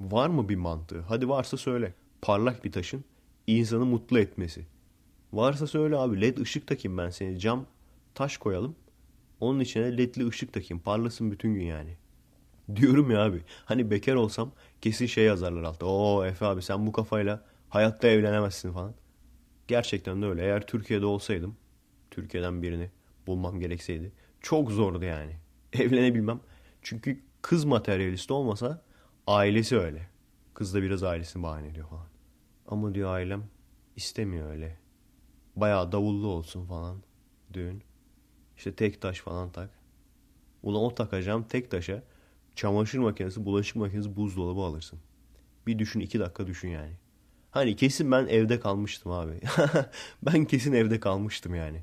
Var mı bir mantığı? Hadi varsa söyle. Parlak bir taşın insanı mutlu etmesi. Varsa söyle abi led ışık takayım ben seni. Cam taş koyalım. Onun içine ledli ışık takayım. Parlasın bütün gün yani. Diyorum ya abi. Hani bekar olsam kesin şey yazarlar altta. Oo Efe abi sen bu kafayla hayatta evlenemezsin falan. Gerçekten de öyle. Eğer Türkiye'de olsaydım Türkiye'den birini bulmam gerekseydi çok zordu yani. Evlenebilmem. Çünkü kız materyalist olmasa ailesi öyle. Kız da biraz ailesini bahane ediyor falan. Ama diyor ailem istemiyor öyle. Bayağı davullu olsun falan düğün. İşte tek taş falan tak. Ulan o takacağım tek taşa çamaşır makinesi, bulaşık makinesi, buzdolabı alırsın. Bir düşün iki dakika düşün yani. Hani kesin ben evde kalmıştım abi. ben kesin evde kalmıştım yani.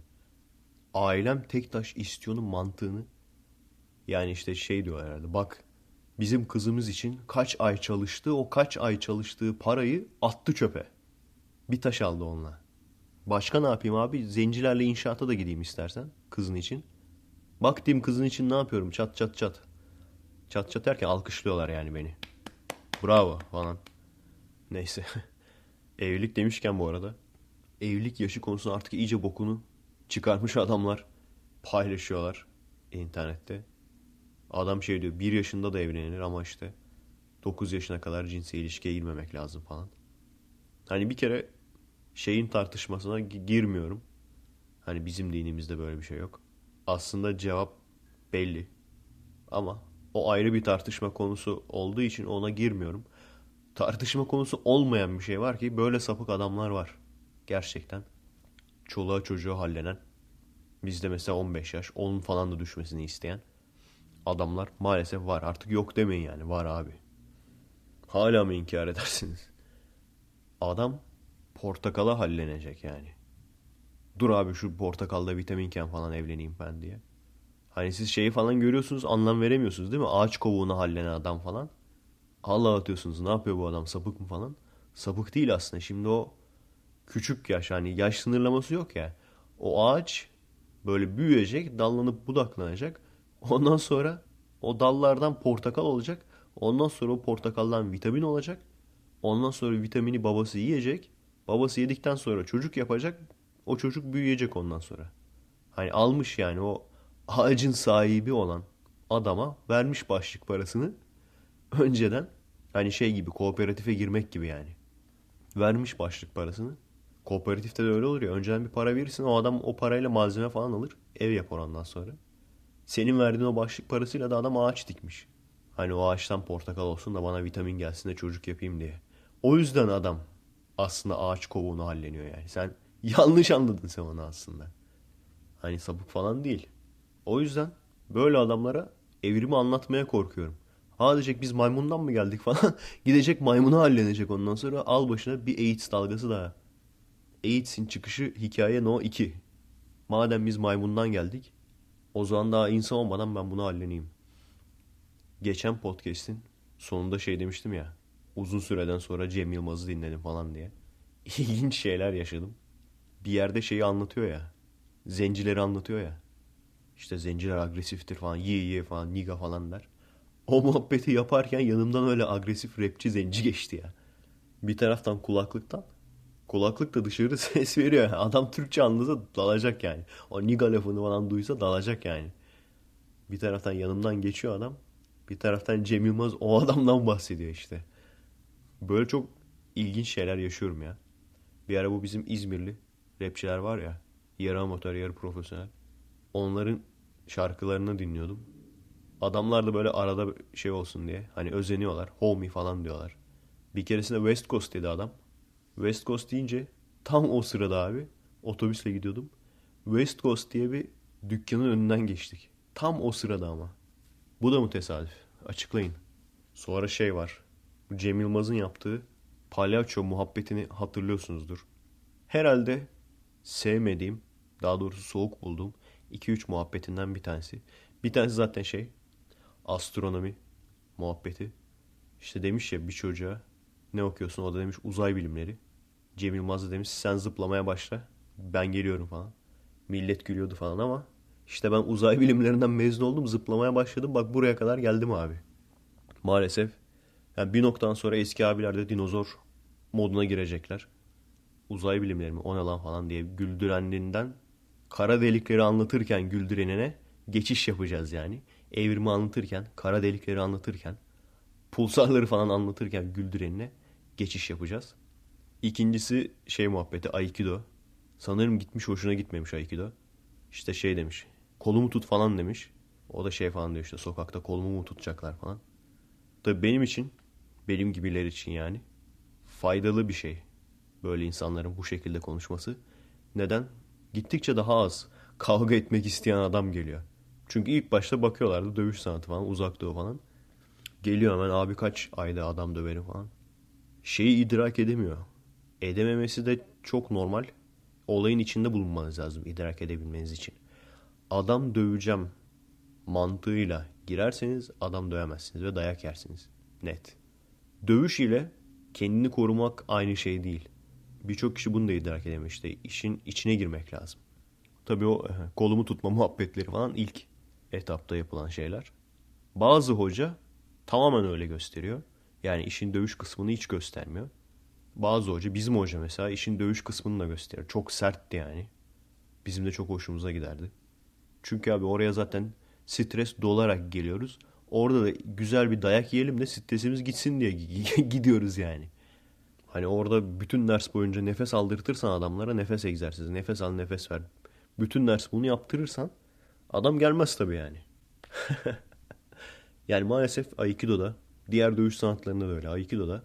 Ailem tek taş istiyor'nun mantığını yani işte şey diyor herhalde bak bizim kızımız için kaç ay çalıştı o kaç ay çalıştığı parayı attı çöpe. Bir taş aldı onunla. Başka ne yapayım abi? Zencilerle inşaata da gideyim istersen kızın için. Bak diyeyim kızın için ne yapıyorum? Çat çat çat. Çat çat derken alkışlıyorlar yani beni. Bravo falan. Neyse. Evlilik demişken bu arada. Evlilik yaşı konusunda artık iyice bokunu çıkarmış adamlar paylaşıyorlar internette. Adam şey diyor bir yaşında da evlenir ama işte 9 yaşına kadar cinsel ilişkiye girmemek lazım falan. Hani bir kere şeyin tartışmasına girmiyorum. Hani bizim dinimizde böyle bir şey yok. Aslında cevap belli. Ama o ayrı bir tartışma konusu olduğu için ona girmiyorum. Tartışma konusu olmayan bir şey var ki böyle sapık adamlar var. Gerçekten. Çoluğa çocuğu hallenen. Bizde mesela 15 yaş, 10 falan da düşmesini isteyen adamlar maalesef var. Artık yok demeyin yani. Var abi. Hala mı inkar edersiniz? Adam portakala hallenecek yani. Dur abi şu portakalda vitaminken falan evleneyim ben diye. Hani siz şeyi falan görüyorsunuz anlam veremiyorsunuz değil mi? Ağaç kovuğuna hallenen adam falan. Allah atıyorsunuz ne yapıyor bu adam sapık mı falan. Sapık değil aslında. Şimdi o küçük yaş hani yaş sınırlaması yok ya. O ağaç böyle büyüyecek, dallanıp budaklanacak. Ondan sonra o dallardan portakal olacak. Ondan sonra o portakaldan vitamin olacak. Ondan sonra vitamini babası yiyecek. Babası yedikten sonra çocuk yapacak. O çocuk büyüyecek ondan sonra. Hani almış yani o ağacın sahibi olan adama vermiş başlık parasını önceden hani şey gibi kooperatife girmek gibi yani. Vermiş başlık parasını. Kooperatifte de öyle olur ya. Önceden bir para verirsin o adam o parayla malzeme falan alır. Ev yapar ondan sonra. Senin verdiğin o başlık parasıyla da adam ağaç dikmiş. Hani o ağaçtan portakal olsun da bana vitamin gelsin de çocuk yapayım diye. O yüzden adam aslında ağaç kovuğunu halleniyor yani. Sen yanlış anladın sen onu aslında. Hani sapık falan değil. O yüzden böyle adamlara evrimi anlatmaya korkuyorum. Ha diyecek biz maymundan mı geldik falan. Gidecek maymunu hallenecek ondan sonra al başına bir AIDS dalgası daha. AIDS'in çıkışı hikaye no 2. Madem biz maymundan geldik o zaman daha insan olmadan ben bunu halleneyim. Geçen podcast'in sonunda şey demiştim ya. Uzun süreden sonra Cem Yılmaz'ı dinledim falan diye. İlginç şeyler yaşadım. Bir yerde şeyi anlatıyor ya. Zencileri anlatıyor ya. İşte zenciler agresiftir falan. Ye ye falan. Niga falan der. O muhabbeti yaparken yanımdan öyle agresif rapçi zenci geçti ya. Bir taraftan kulaklıktan. Kulaklık da dışarı ses veriyor. Adam Türkçe anlasa dalacak yani. O niga lafını falan duysa dalacak yani. Bir taraftan yanımdan geçiyor adam. Bir taraftan Cem Yılmaz o adamdan bahsediyor işte. Böyle çok ilginç şeyler yaşıyorum ya. Bir ara bu bizim İzmirli rapçiler var ya. Yarı amatör yarı profesyonel. Onların şarkılarını dinliyordum. Adamlar da böyle arada şey olsun diye. Hani özeniyorlar. Homie falan diyorlar. Bir keresinde West Coast dedi adam. West Coast deyince tam o sırada abi otobüsle gidiyordum. West Coast diye bir dükkanın önünden geçtik. Tam o sırada ama. Bu da mı tesadüf? Açıklayın. Sonra şey var. Cem Yılmaz'ın yaptığı palyaço muhabbetini hatırlıyorsunuzdur. Herhalde sevmediğim, daha doğrusu soğuk bulduğum 2-3 muhabbetinden bir tanesi. Bir tanesi zaten şey, astronomi muhabbeti. İşte demiş ya bir çocuğa ne okuyorsun? O da demiş uzay bilimleri. Cem Yılmaz da demiş sen zıplamaya başla. Ben geliyorum falan. Millet gülüyordu falan ama işte ben uzay bilimlerinden mezun oldum. Zıplamaya başladım. Bak buraya kadar geldim abi. Maalesef. Yani bir noktadan sonra eski abiler de dinozor moduna girecekler. Uzay bilimleri mi o ne lan falan diye güldüreninden kara delikleri anlatırken güldürenine geçiş yapacağız yani. Evrimi anlatırken, kara delikleri anlatırken, pulsarları falan anlatırken güldürenine geçiş yapacağız. İkincisi şey muhabbeti Aikido. Sanırım gitmiş hoşuna gitmemiş Aikido. İşte şey demiş. Kolumu tut falan demiş. O da şey falan diyor işte sokakta kolumu mu tutacaklar falan. Tabii benim için, benim gibiler için yani faydalı bir şey. Böyle insanların bu şekilde konuşması. Neden? Gittikçe daha az kavga etmek isteyen adam geliyor. Çünkü ilk başta bakıyorlardı dövüş sanatı falan uzak doğu falan. Geliyor hemen abi kaç ayda adam döverim falan. Şeyi idrak edemiyor. Edememesi de çok normal. Olayın içinde bulunmanız lazım idrak edebilmeniz için. Adam döveceğim mantığıyla girerseniz adam dövemezsiniz ve dayak yersiniz. Net. Dövüş ile kendini korumak aynı şey değil. Birçok kişi bunu da idrak edemiyor. İşte işin içine girmek lazım. Tabii o kolumu tutma muhabbetleri falan ilk etapta yapılan şeyler. Bazı hoca tamamen öyle gösteriyor. Yani işin dövüş kısmını hiç göstermiyor. Bazı hoca, bizim hoca mesela işin dövüş kısmını da gösteriyor. Çok sertti yani. Bizim de çok hoşumuza giderdi. Çünkü abi oraya zaten stres dolarak geliyoruz. Orada da güzel bir dayak yiyelim de stresimiz gitsin diye gidiyoruz yani. Hani orada bütün ders boyunca nefes aldırtırsan adamlara nefes egzersizi, nefes al nefes ver. Bütün ders bunu yaptırırsan adam gelmez tabii yani. yani maalesef Aikido'da, diğer dövüş sanatlarında da öyle. Aikido'da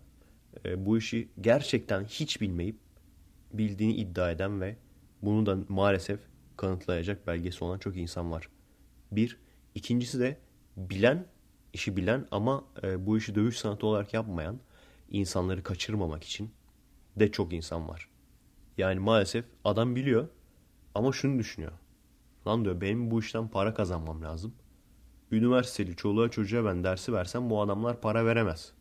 e, bu işi gerçekten hiç bilmeyip bildiğini iddia eden ve bunu da maalesef kanıtlayacak belgesi olan çok insan var. Bir. ikincisi de bilen, işi bilen ama e, bu işi dövüş sanatı olarak yapmayan insanları kaçırmamak için de çok insan var. Yani maalesef adam biliyor ama şunu düşünüyor. Lan diyor benim bu işten para kazanmam lazım. Üniversiteli çoluğa çocuğa ben dersi versem bu adamlar para veremez.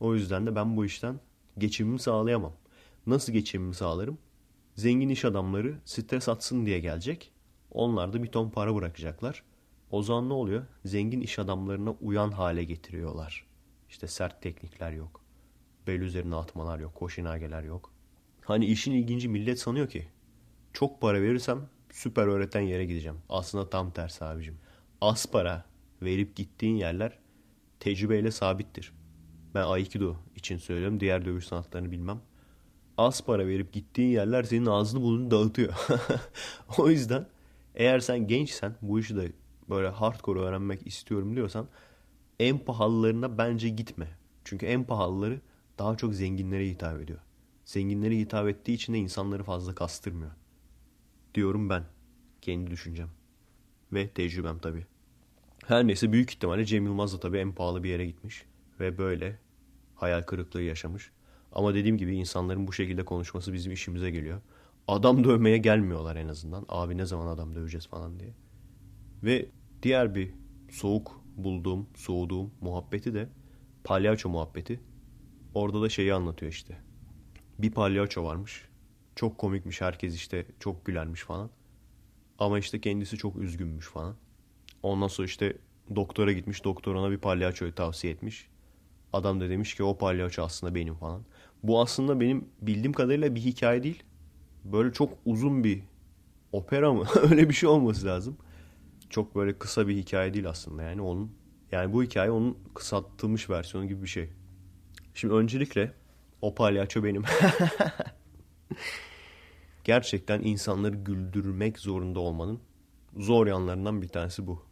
O yüzden de ben bu işten geçimimi sağlayamam. Nasıl geçimimi sağlarım? Zengin iş adamları stres atsın diye gelecek. Onlar da bir ton para bırakacaklar. O zaman ne oluyor? Zengin iş adamlarına uyan hale getiriyorlar. İşte sert teknikler yok. Bel üzerine atmalar yok. Koşinageler yok. Hani işin ilginci millet sanıyor ki çok para verirsem süper öğreten yere gideceğim. Aslında tam tersi abicim. Az para verip gittiğin yerler tecrübeyle sabittir. Ben Aikido için söylüyorum. Diğer dövüş sanatlarını bilmem. Az para verip gittiğin yerler senin ağzını burnunu dağıtıyor. o yüzden eğer sen gençsen bu işi de böyle hardcore öğrenmek istiyorum diyorsan en pahalılarına bence gitme. Çünkü en pahalıları daha çok zenginlere hitap ediyor. Zenginlere hitap ettiği için de insanları fazla kastırmıyor. Diyorum ben. Kendi düşüncem. Ve tecrübem tabii. Her neyse büyük ihtimalle Cem Yılmaz da tabii en pahalı bir yere gitmiş. Ve böyle hayal kırıklığı yaşamış. Ama dediğim gibi insanların bu şekilde konuşması bizim işimize geliyor. Adam dövmeye gelmiyorlar en azından. Abi ne zaman adam döveceğiz falan diye. Ve diğer bir soğuk bulduğum, soğuduğum muhabbeti de palyaço muhabbeti. Orada da şeyi anlatıyor işte. Bir palyaço varmış. Çok komikmiş herkes işte çok gülermiş falan. Ama işte kendisi çok üzgünmüş falan. Ondan sonra işte doktora gitmiş. Doktor ona bir palyaçoyu tavsiye etmiş. Adam da demiş ki o palyaço aslında benim falan. Bu aslında benim bildiğim kadarıyla bir hikaye değil. Böyle çok uzun bir opera mı? Öyle bir şey olması lazım. Çok böyle kısa bir hikaye değil aslında yani onun. Yani bu hikaye onun kısaltılmış versiyonu gibi bir şey. Şimdi öncelikle o palyaço benim. Gerçekten insanları güldürmek zorunda olmanın zor yanlarından bir tanesi bu.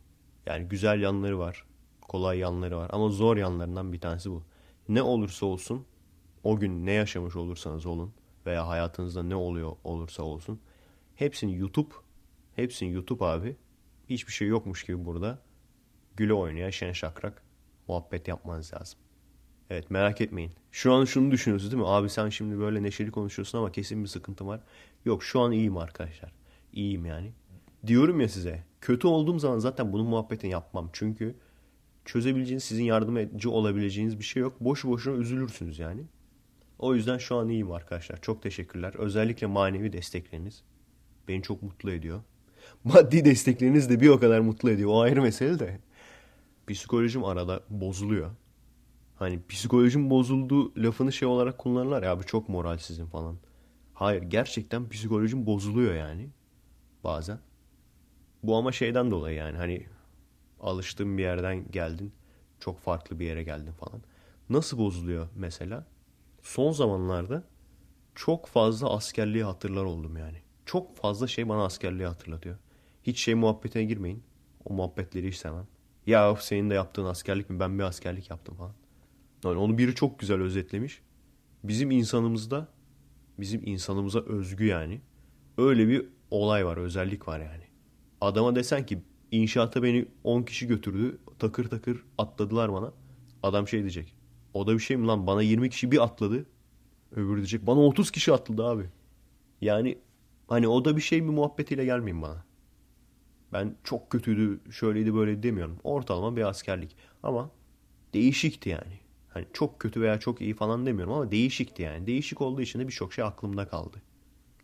Yani güzel yanları var, kolay yanları var ama zor yanlarından bir tanesi bu. Ne olursa olsun o gün ne yaşamış olursanız olun veya hayatınızda ne oluyor olursa olsun hepsini YouTube, hepsini YouTube abi. Hiçbir şey yokmuş gibi burada güle oynaya şen şakrak muhabbet yapmanız lazım. Evet merak etmeyin. Şu an şunu düşünüyorsunuz değil mi? Abi sen şimdi böyle neşeli konuşuyorsun ama kesin bir sıkıntı var. Yok şu an iyiyim arkadaşlar. İyiyim yani. Diyorum ya size. Kötü olduğum zaman zaten bunun muhabbetini yapmam. Çünkü çözebileceğiniz, sizin yardımcı olabileceğiniz bir şey yok. Boşu boşuna üzülürsünüz yani. O yüzden şu an iyiyim arkadaşlar. Çok teşekkürler. Özellikle manevi destekleriniz beni çok mutlu ediyor. Maddi destekleriniz de bir o kadar mutlu ediyor. O ayrı mesele de. Psikolojim arada bozuluyor. Hani psikolojim bozuldu lafını şey olarak kullanırlar ya abi çok moralsizim falan. Hayır gerçekten psikolojim bozuluyor yani bazen. Bu ama şeyden dolayı yani hani alıştığım bir yerden geldin çok farklı bir yere geldin falan. Nasıl bozuluyor mesela? Son zamanlarda çok fazla askerliği hatırlar oldum yani. Çok fazla şey bana askerliği hatırlatıyor. Hiç şey muhabbetine girmeyin. O muhabbetleri hiç sevmem. Ya senin de yaptığın askerlik mi? Ben bir askerlik yaptım falan. Yani onu biri çok güzel özetlemiş. Bizim insanımızda, bizim insanımıza özgü yani. Öyle bir olay var, özellik var yani. Adama desen ki inşaata beni 10 kişi götürdü. Takır takır atladılar bana. Adam şey diyecek. O da bir şey mi lan? Bana 20 kişi bir atladı. Öbürü diyecek. Bana 30 kişi atladı abi. Yani hani o da bir şey mi muhabbetiyle gelmeyin bana. Ben çok kötüydü, şöyleydi böyle demiyorum. Ortalama bir askerlik. Ama değişikti yani. Hani çok kötü veya çok iyi falan demiyorum ama değişikti yani. Değişik olduğu için de birçok şey aklımda kaldı.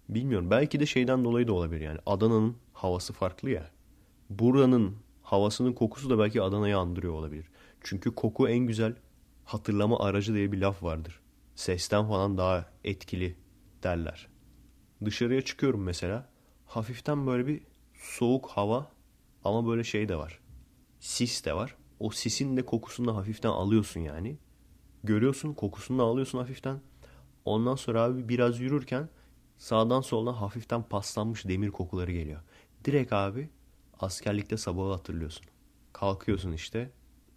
Bilmiyorum. Belki de şeyden dolayı da olabilir yani. Adana'nın havası farklı ya. Buranın havasının kokusu da belki Adana'yı andırıyor olabilir. Çünkü koku en güzel hatırlama aracı diye bir laf vardır. Sesten falan daha etkili derler. Dışarıya çıkıyorum mesela. Hafiften böyle bir soğuk hava ama böyle şey de var. Sis de var. O sisin de kokusunu da hafiften alıyorsun yani. Görüyorsun kokusunu da alıyorsun hafiften. Ondan sonra abi biraz yürürken sağdan soldan hafiften paslanmış demir kokuları geliyor. Direkt abi askerlikte sabahı hatırlıyorsun. Kalkıyorsun işte.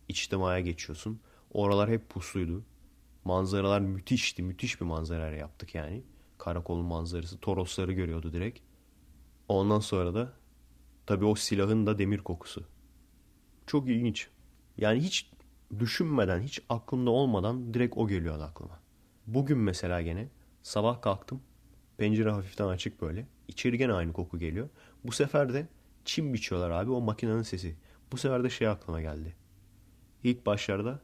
içtimaya geçiyorsun. Oralar hep pusluydu. Manzaralar müthişti. Müthiş bir manzara yaptık yani. Karakolun manzarası. Torosları görüyordu direkt. Ondan sonra da tabii o silahın da demir kokusu. Çok ilginç. Yani hiç düşünmeden, hiç aklımda olmadan direkt o geliyordu aklıma. Bugün mesela gene sabah kalktım. Pencere hafiften açık böyle. İçeri gene aynı koku geliyor. Bu sefer de çim biçiyorlar abi o makinenin sesi. Bu sefer de şey aklıma geldi. İlk başlarda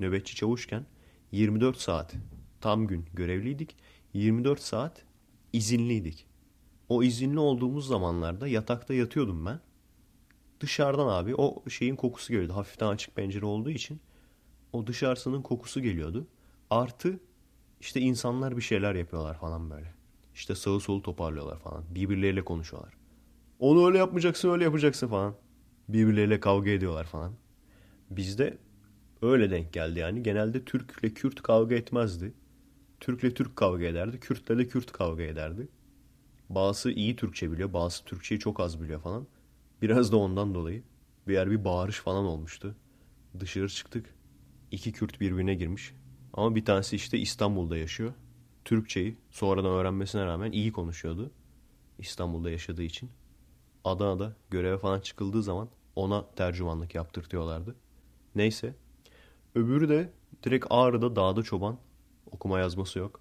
nöbetçi çavuşken 24 saat tam gün görevliydik. 24 saat izinliydik. O izinli olduğumuz zamanlarda yatakta yatıyordum ben. Dışarıdan abi o şeyin kokusu geliyordu. Hafiften açık pencere olduğu için o dışarısının kokusu geliyordu. Artı işte insanlar bir şeyler yapıyorlar falan böyle. İşte sağı solu toparlıyorlar falan. Birbirleriyle konuşuyorlar. Onu öyle yapmayacaksın öyle yapacaksın falan. Birbirleriyle kavga ediyorlar falan. Bizde öyle denk geldi yani. Genelde Türk'le Kürt kavga etmezdi. Türk'le Türk kavga ederdi. Kürt'le de Kürt kavga ederdi. Bazısı iyi Türkçe biliyor. Bazısı Türkçeyi çok az biliyor falan. Biraz da ondan dolayı. Bir yer bir bağırış falan olmuştu. Dışarı çıktık. İki Kürt birbirine girmiş. Ama bir tanesi işte İstanbul'da yaşıyor. Türkçeyi sonradan öğrenmesine rağmen iyi konuşuyordu. İstanbul'da yaşadığı için. Adana'da göreve falan çıkıldığı zaman ona tercümanlık yaptırtıyorlardı. Neyse. Öbürü de direkt Ağrı'da dağda çoban. Okuma yazması yok.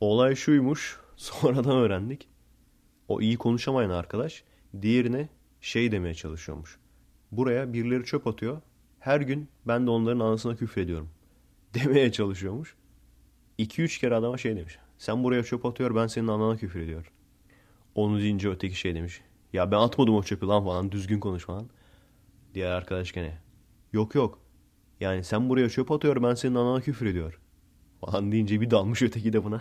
Olay şuymuş. Sonradan öğrendik. O iyi konuşamayan arkadaş diğerine şey demeye çalışıyormuş. Buraya birileri çöp atıyor. Her gün ben de onların anasına küfrediyorum. Demeye çalışıyormuş. 2-3 kere adama şey demiş. Sen buraya çöp atıyor ben senin anana küfür ediyor. Onu deyince öteki şey demiş. Ya ben atmadım o çöpü lan falan düzgün konuş falan. Diğer arkadaş gene. Yok yok. Yani sen buraya çöp atıyor ben senin anana küfür ediyor. Falan deyince bir dalmış öteki de buna.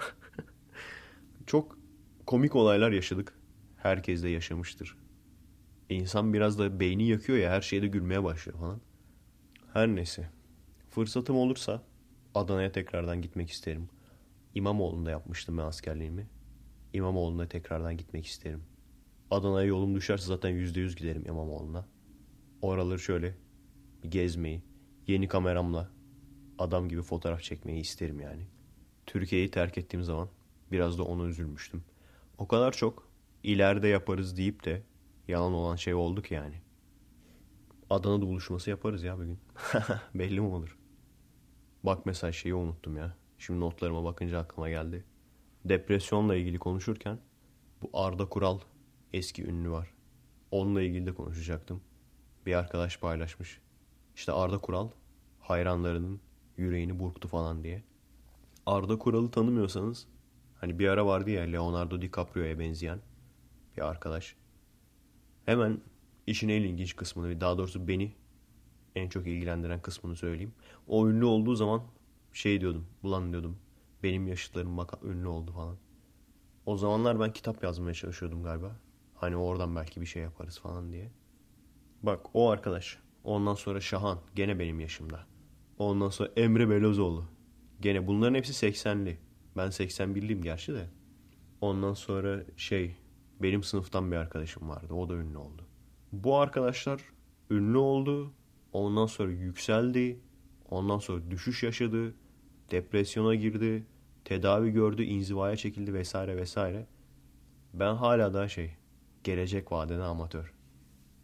Çok komik olaylar yaşadık. Herkes de yaşamıştır. İnsan biraz da beyni yakıyor ya her şeyde gülmeye başlıyor falan. Her neyse. Fırsatım olursa Adana'ya tekrardan gitmek isterim. İmamoğlu'nda yapmıştım ben askerliğimi. İmamoğlu'na tekrardan gitmek isterim. Adana'ya yolum düşerse zaten yüzde yüz giderim İmamoğlu'na. Oraları şöyle gezmeyi, yeni kameramla adam gibi fotoğraf çekmeyi isterim yani. Türkiye'yi terk ettiğim zaman biraz da ona üzülmüştüm. O kadar çok ileride yaparız deyip de yalan olan şey olduk yani. Adana'da buluşması yaparız ya bugün. Belli mi olur? Bak mesela şeyi unuttum ya. Şimdi notlarıma bakınca aklıma geldi. Depresyonla ilgili konuşurken bu Arda Kural eski ünlü var. Onunla ilgili de konuşacaktım. Bir arkadaş paylaşmış. İşte Arda Kural hayranlarının yüreğini burktu falan diye. Arda Kural'ı tanımıyorsanız hani bir ara vardı ya Leonardo DiCaprio'ya benzeyen bir arkadaş. Hemen işin en ilginç kısmını daha doğrusu beni en çok ilgilendiren kısmını söyleyeyim. O ünlü olduğu zaman şey diyordum. Ulan diyordum. Benim yaşıtlarım bak ünlü oldu falan. O zamanlar ben kitap yazmaya çalışıyordum galiba. Hani oradan belki bir şey yaparız falan diye. Bak o arkadaş. Ondan sonra Şahan. Gene benim yaşımda. Ondan sonra Emre Belözoğlu. Gene bunların hepsi 80'li. Ben 81'liyim gerçi de. Ondan sonra şey benim sınıftan bir arkadaşım vardı. O da ünlü oldu. Bu arkadaşlar ünlü oldu. Ondan sonra yükseldi. Ondan sonra düşüş yaşadı. Depresyona girdi. Tedavi gördü. inzivaya çekildi vesaire vesaire. Ben hala daha şey gelecek vadede amatör.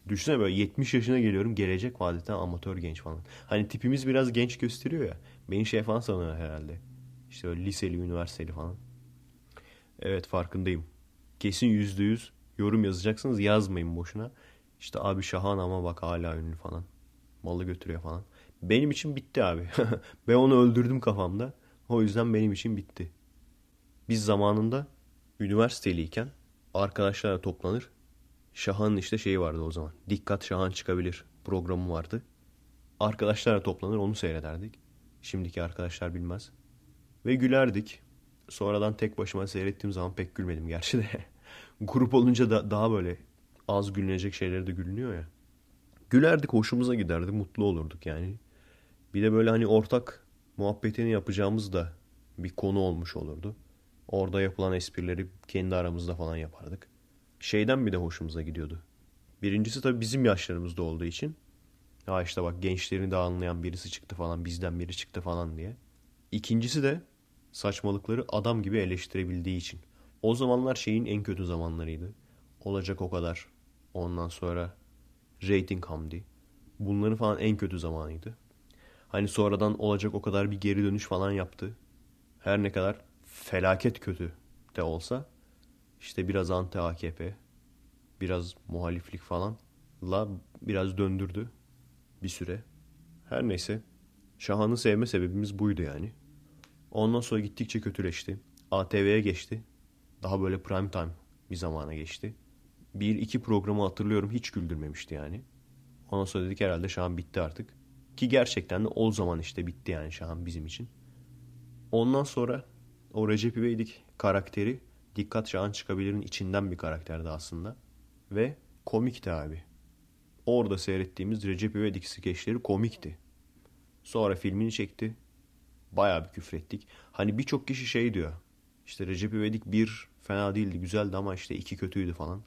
Düşünsene böyle 70 yaşına geliyorum gelecek vadeden amatör genç falan. Hani tipimiz biraz genç gösteriyor ya. Beni şey falan sanıyor herhalde. İşte böyle liseli, üniversiteli falan. Evet farkındayım. Kesin yüzde yüz yorum yazacaksınız yazmayın boşuna. İşte abi Şahan ama bak hala ünlü falan. Malı götürüyor falan. Benim için bitti abi. ben onu öldürdüm kafamda. O yüzden benim için bitti. Biz zamanında üniversiteliyken arkadaşlarla toplanır. Şahan'ın işte şeyi vardı o zaman. Dikkat Şahan çıkabilir programı vardı. Arkadaşlarla toplanır onu seyrederdik. Şimdiki arkadaşlar bilmez. Ve gülerdik. Sonradan tek başıma seyrettiğim zaman pek gülmedim gerçi de. Grup olunca da daha böyle az gülünecek şeyleri de gülünüyor ya. Gülerdik, hoşumuza giderdi, mutlu olurduk yani. Bir de böyle hani ortak muhabbetini yapacağımız da bir konu olmuş olurdu. Orada yapılan esprileri kendi aramızda falan yapardık. Şeyden bir de hoşumuza gidiyordu. Birincisi tabii bizim yaşlarımızda olduğu için. Ha işte bak gençlerini de anlayan birisi çıktı falan bizden biri çıktı falan diye. İkincisi de saçmalıkları adam gibi eleştirebildiği için. O zamanlar şeyin en kötü zamanlarıydı. Olacak o kadar. Ondan sonra rating hamdi. Bunların falan en kötü zamanıydı. Hani sonradan olacak o kadar bir geri dönüş falan yaptı. Her ne kadar felaket kötü de olsa işte biraz anti AKP, biraz muhaliflik falan la biraz döndürdü bir süre. Her neyse Şahan'ı sevme sebebimiz buydu yani. Ondan sonra gittikçe kötüleşti. ATV'ye geçti. Daha böyle prime time bir zamana geçti. Bir iki programı hatırlıyorum hiç güldürmemişti yani. Ondan sonra dedik herhalde Şahan bitti artık. Ki gerçekten de o zaman işte bitti yani Şahan bizim için. Ondan sonra o Recep İvedik karakteri Dikkat Şahan Çıkabilir'in içinden bir karakterdi aslında. Ve komikti abi. Orada seyrettiğimiz Recep İvedik skeçleri komikti. Sonra filmini çekti. Bayağı bir küfrettik. Hani birçok kişi şey diyor. İşte Recep İvedik bir fena değildi, güzeldi ama işte iki kötüydü falan.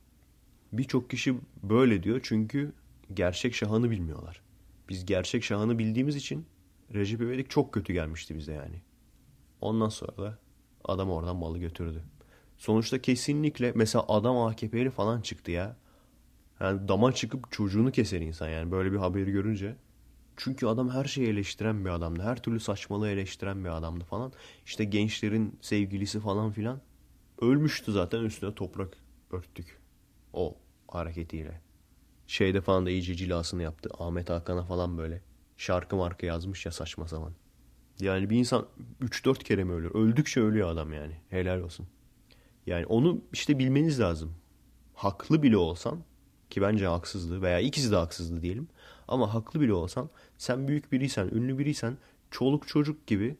Birçok kişi böyle diyor çünkü gerçek Şahan'ı bilmiyorlar. Biz gerçek Şahan'ı bildiğimiz için Recep İvedik çok kötü gelmişti bize yani. Ondan sonra da adam oradan malı götürdü. Sonuçta kesinlikle mesela adam AKP'li falan çıktı ya. Yani dama çıkıp çocuğunu keser insan yani böyle bir haberi görünce. Çünkü adam her şeyi eleştiren bir adamdı. Her türlü saçmalığı eleştiren bir adamdı falan. İşte gençlerin sevgilisi falan filan. Ölmüştü zaten üstüne toprak örttük. O hareketiyle. Şeyde falan da iyice cilasını yaptı. Ahmet Hakan'a falan böyle. Şarkı marka yazmış ya saçma zaman. Yani bir insan 3-4 kere mi ölür? Öldükçe ölüyor adam yani. Helal olsun. Yani onu işte bilmeniz lazım. Haklı bile olsan ki bence haksızdı veya ikisi de haksızdı diyelim. Ama haklı bile olsan sen büyük biriysen, ünlü biriysen çoluk çocuk gibi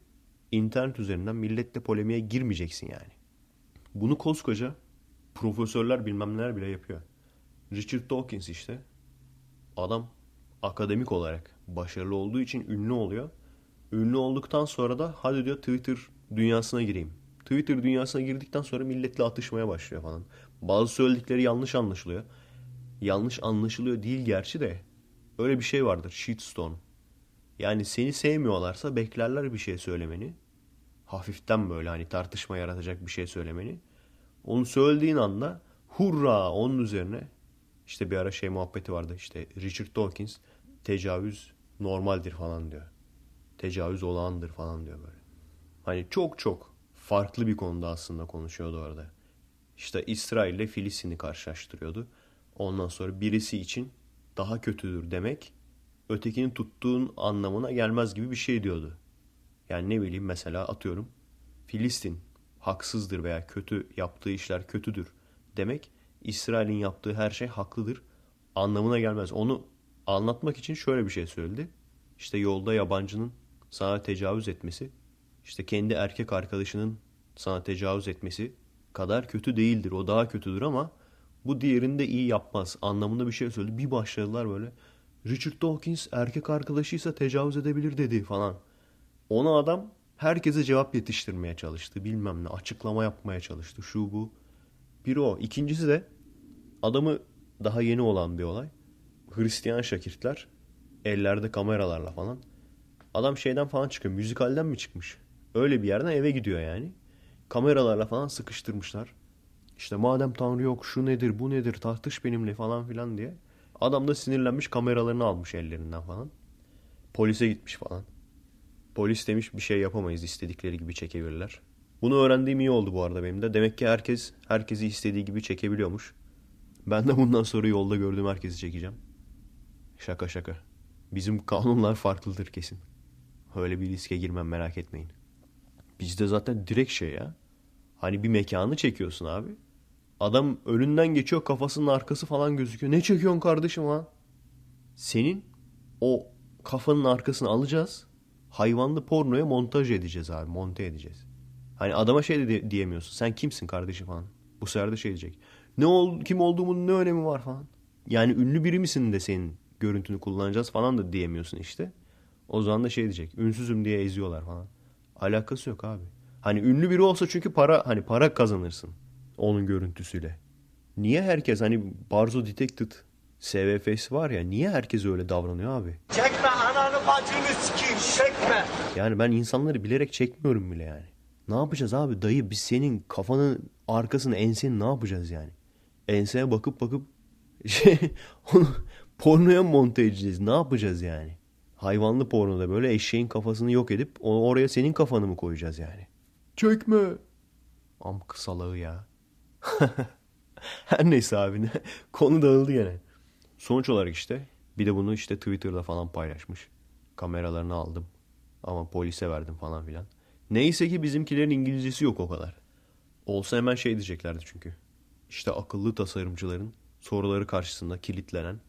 internet üzerinden milletle polemiğe girmeyeceksin yani. Bunu koskoca profesörler bilmem neler bile yapıyor. Richard Dawkins işte adam akademik olarak başarılı olduğu için ünlü oluyor. Ünlü olduktan sonra da hadi diyor Twitter dünyasına gireyim. Twitter dünyasına girdikten sonra milletle atışmaya başlıyor falan. Bazı söyledikleri yanlış anlaşılıyor. Yanlış anlaşılıyor değil gerçi de. Öyle bir şey vardır. Shitstorm. Yani seni sevmiyorlarsa beklerler bir şey söylemeni. Hafiften böyle hani tartışma yaratacak bir şey söylemeni. Onu söylediğin anda hurra onun üzerine işte bir ara şey muhabbeti vardı işte Richard Dawkins tecavüz normaldir falan diyor. Tecavüz olağandır falan diyor böyle. Hani çok çok farklı bir konuda aslında konuşuyordu orada. İşte İsrail ile Filistin'i karşılaştırıyordu. Ondan sonra birisi için daha kötüdür demek ötekini tuttuğun anlamına gelmez gibi bir şey diyordu. Yani ne bileyim mesela atıyorum Filistin haksızdır veya kötü yaptığı işler kötüdür demek İsrail'in yaptığı her şey haklıdır anlamına gelmez. Onu anlatmak için şöyle bir şey söyledi. İşte yolda yabancının sana tecavüz etmesi işte kendi erkek arkadaşının sana tecavüz etmesi kadar kötü değildir. O daha kötüdür ama bu diğerini de iyi yapmaz anlamında bir şey söyledi. Bir başladılar böyle. Richard Dawkins erkek arkadaşıysa tecavüz edebilir dedi falan. Ona adam herkese cevap yetiştirmeye çalıştı. Bilmem ne açıklama yapmaya çalıştı. Şu bu. Bir o. İkincisi de adamı daha yeni olan bir olay. Hristiyan şakirtler ellerde kameralarla falan. Adam şeyden falan çıkıyor. Müzikalden mi çıkmış? Öyle bir yerden eve gidiyor yani. Kameralarla falan sıkıştırmışlar. İşte madem Tanrı yok şu nedir bu nedir tartış benimle falan filan diye. Adam da sinirlenmiş kameralarını almış ellerinden falan. Polise gitmiş falan. Polis demiş bir şey yapamayız istedikleri gibi çekebilirler. Bunu öğrendiğim iyi oldu bu arada benim de. Demek ki herkes herkesi istediği gibi çekebiliyormuş. Ben de bundan sonra yolda gördüğüm herkesi çekeceğim. Şaka şaka. Bizim kanunlar farklıdır kesin. Öyle bir riske girmem merak etmeyin. Bizde zaten direkt şey ya. Hani bir mekanı çekiyorsun abi. Adam önünden geçiyor kafasının arkası falan gözüküyor. Ne çekiyorsun kardeşim lan? Senin o kafanın arkasını alacağız. Hayvanlı pornoya montaj edeceğiz abi. Monte edeceğiz. Hani adama şey de diyemiyorsun. Sen kimsin kardeşim falan. Bu sefer de şey diyecek. Ne ol, kim olduğumun ne önemi var falan. Yani ünlü biri misin de senin görüntünü kullanacağız falan da diyemiyorsun işte. O zaman da şey diyecek. Ünsüzüm diye eziyorlar falan. Alakası yok abi. Hani ünlü biri olsa çünkü para hani para kazanırsın onun görüntüsüyle. Niye herkes hani Barzo Detected SVF'si var ya niye herkes öyle davranıyor abi? Çekme ananı bacını sikeyim çekme. Yani ben insanları bilerek çekmiyorum bile yani. Ne yapacağız abi dayı biz senin kafanın arkasını enseni ne yapacağız yani? Enseye bakıp bakıp şey onu pornoya monte edeceğiz ne yapacağız yani? Hayvanlı pornoda böyle eşeğin kafasını yok edip oraya senin kafanı mı koyacağız yani? Çekme. Am kısalığı ya. Her neyse abi ne? Konu dağıldı gene. Sonuç olarak işte bir de bunu işte Twitter'da falan paylaşmış. Kameralarını aldım. Ama polise verdim falan filan. Neyse ki bizimkilerin İngilizcesi yok o kadar. Olsa hemen şey diyeceklerdi çünkü. İşte akıllı tasarımcıların soruları karşısında kilitlenen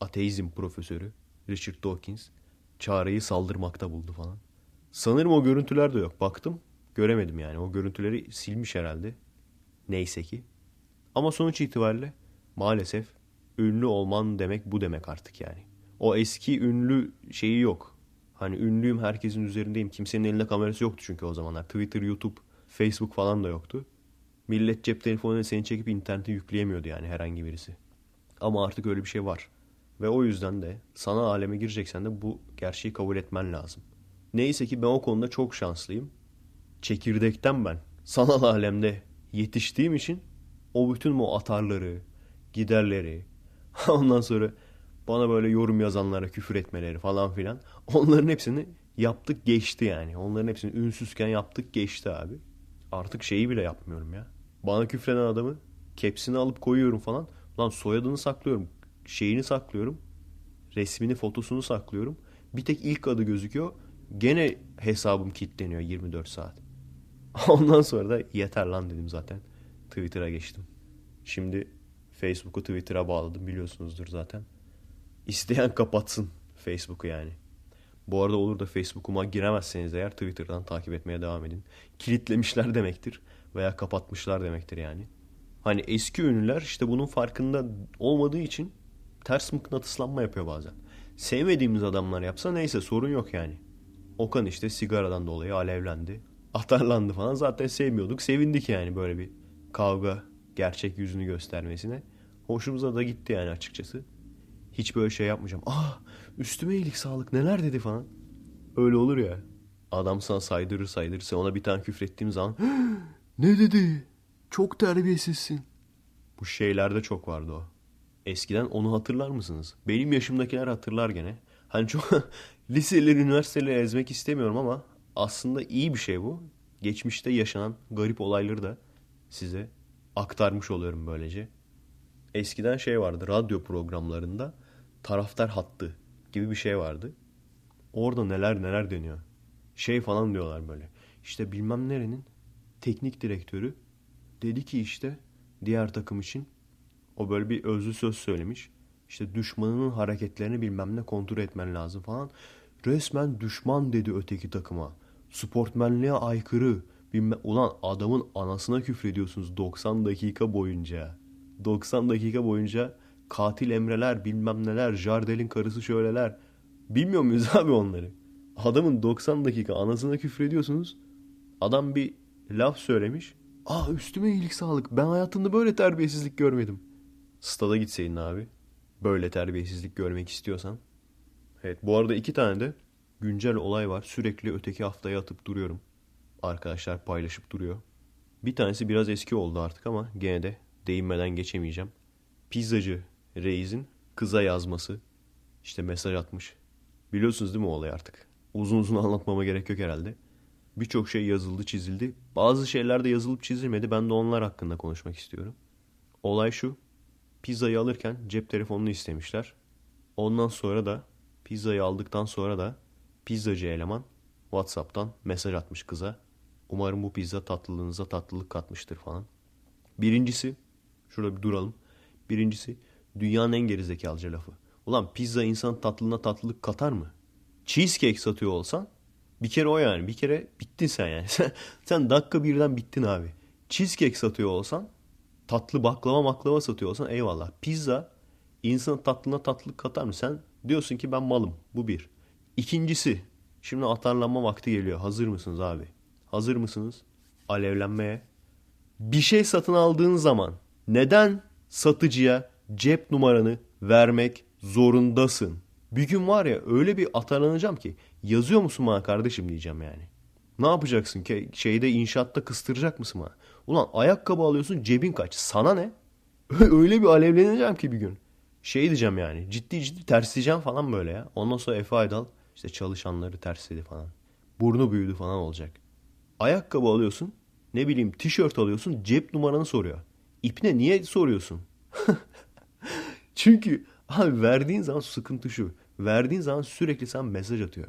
ateizm profesörü Richard Dawkins çareyi saldırmakta buldu falan. Sanırım o görüntüler de yok. Baktım göremedim yani. O görüntüleri silmiş herhalde. Neyse ki. Ama sonuç itibariyle maalesef ünlü olman demek bu demek artık yani. O eski ünlü şeyi yok. Hani ünlüyüm herkesin üzerindeyim. Kimsenin elinde kamerası yoktu çünkü o zamanlar. Twitter, YouTube, Facebook falan da yoktu. Millet cep telefonuyla seni çekip internete yükleyemiyordu yani herhangi birisi. Ama artık öyle bir şey var. Ve o yüzden de sana aleme gireceksen de bu gerçeği kabul etmen lazım. Neyse ki ben o konuda çok şanslıyım. Çekirdekten ben sanal alemde yetiştiğim için o bütün o atarları, giderleri, ondan sonra bana böyle yorum yazanlara küfür etmeleri falan filan onların hepsini yaptık geçti yani. Onların hepsini ünsüzken yaptık geçti abi. Artık şeyi bile yapmıyorum ya. Bana küfreden adamı kepsini alıp koyuyorum falan. Lan soyadını saklıyorum. Şeyini saklıyorum. Resmini, fotosunu saklıyorum. Bir tek ilk adı gözüküyor. Gene hesabım kilitleniyor 24 saat. Ondan sonra da yeter lan dedim zaten. Twitter'a geçtim. Şimdi Facebook'u Twitter'a bağladım biliyorsunuzdur zaten. İsteyen kapatsın Facebook'u yani. Bu arada olur da Facebook'uma giremezseniz eğer Twitter'dan takip etmeye devam edin. Kilitlemişler demektir veya kapatmışlar demektir yani. Hani eski ünlüler işte bunun farkında olmadığı için ters mıknatıslanma yapıyor bazen. Sevmediğimiz adamlar yapsa neyse sorun yok yani. Okan işte sigaradan dolayı alevlendi. Atarlandı falan zaten sevmiyorduk. Sevindik yani böyle bir kavga gerçek yüzünü göstermesine. Hoşumuza da gitti yani açıkçası. Hiç böyle şey yapmayacağım. Ah üstüme iyilik sağlık neler dedi falan. Öyle olur ya. Adam sana saydırır saydırır. Sen ona bir tane küfrettiğim zaman ne dedi? Çok terbiyesizsin. Bu şeylerde çok vardı o. Eskiden onu hatırlar mısınız? Benim yaşımdakiler hatırlar gene. Hani çok liseleri, üniversiteleri ezmek istemiyorum ama aslında iyi bir şey bu. Geçmişte yaşanan garip olayları da size aktarmış oluyorum böylece. Eskiden şey vardı radyo programlarında taraftar hattı gibi bir şey vardı. Orada neler neler deniyor. Şey falan diyorlar böyle. İşte bilmem nerenin teknik direktörü dedi ki işte diğer takım için o böyle bir özlü söz söylemiş. İşte düşmanının hareketlerini bilmem ne kontrol etmen lazım falan. Resmen düşman dedi öteki takıma. Sportmenliğe aykırı. Bilmem, ulan adamın anasına küfrediyorsunuz 90 dakika boyunca. 90 dakika boyunca katil emreler bilmem neler Jardel'in karısı şöyleler. Bilmiyor muyuz abi onları? Adamın 90 dakika anasına küfrediyorsunuz. Adam bir laf söylemiş. Aa üstüme iyilik sağlık. Ben hayatımda böyle terbiyesizlik görmedim. Stada gitseydin abi. Böyle terbiyesizlik görmek istiyorsan. Evet bu arada iki tane de güncel olay var. Sürekli öteki haftaya atıp duruyorum. Arkadaşlar paylaşıp duruyor. Bir tanesi biraz eski oldu artık ama gene de değinmeden geçemeyeceğim. Pizzacı Reis'in kıza yazması. İşte mesaj atmış. Biliyorsunuz değil mi o olayı artık? Uzun uzun anlatmama gerek yok herhalde. Birçok şey yazıldı, çizildi. Bazı şeyler de yazılıp çizilmedi. Ben de onlar hakkında konuşmak istiyorum. Olay şu. Pizzayı alırken cep telefonunu istemişler. Ondan sonra da pizzayı aldıktan sonra da pizzacı eleman WhatsApp'tan mesaj atmış kıza. Umarım bu pizza tatlılığınıza tatlılık katmıştır falan. Birincisi, şurada bir duralım. Birincisi, dünyanın en gerizekalıca lafı. Ulan pizza insan tatlılığına tatlılık katar mı? Cheesecake satıyor olsan bir kere o yani. Bir kere bittin sen yani. Sen dakika birden bittin abi. Cheesecake satıyor olsan tatlı baklava maklava satıyor olsan eyvallah. Pizza insanın tatlına tatlılık katar mı? Sen diyorsun ki ben malım. Bu bir. İkincisi şimdi atarlanma vakti geliyor. Hazır mısınız abi? Hazır mısınız? Alevlenmeye. Bir şey satın aldığın zaman neden satıcıya cep numaranı vermek zorundasın? Bir gün var ya öyle bir atarlanacağım ki yazıyor musun bana kardeşim diyeceğim yani. Ne yapacaksın ki şeyde inşaatta kıstıracak mısın bana? Ulan ayakkabı alıyorsun cebin kaç? Sana ne? öyle bir alevleneceğim ki bir gün. Şey diyeceğim yani ciddi ciddi tersleyeceğim falan böyle ya. Ondan sonra Efe Aydal işte çalışanları tersledi falan. Burnu büyüdü falan olacak. Ayakkabı alıyorsun ne bileyim tişört alıyorsun cep numaranı soruyor. İpne niye soruyorsun? Çünkü abi verdiğin zaman sıkıntı şu. Verdiğin zaman sürekli sana mesaj atıyor.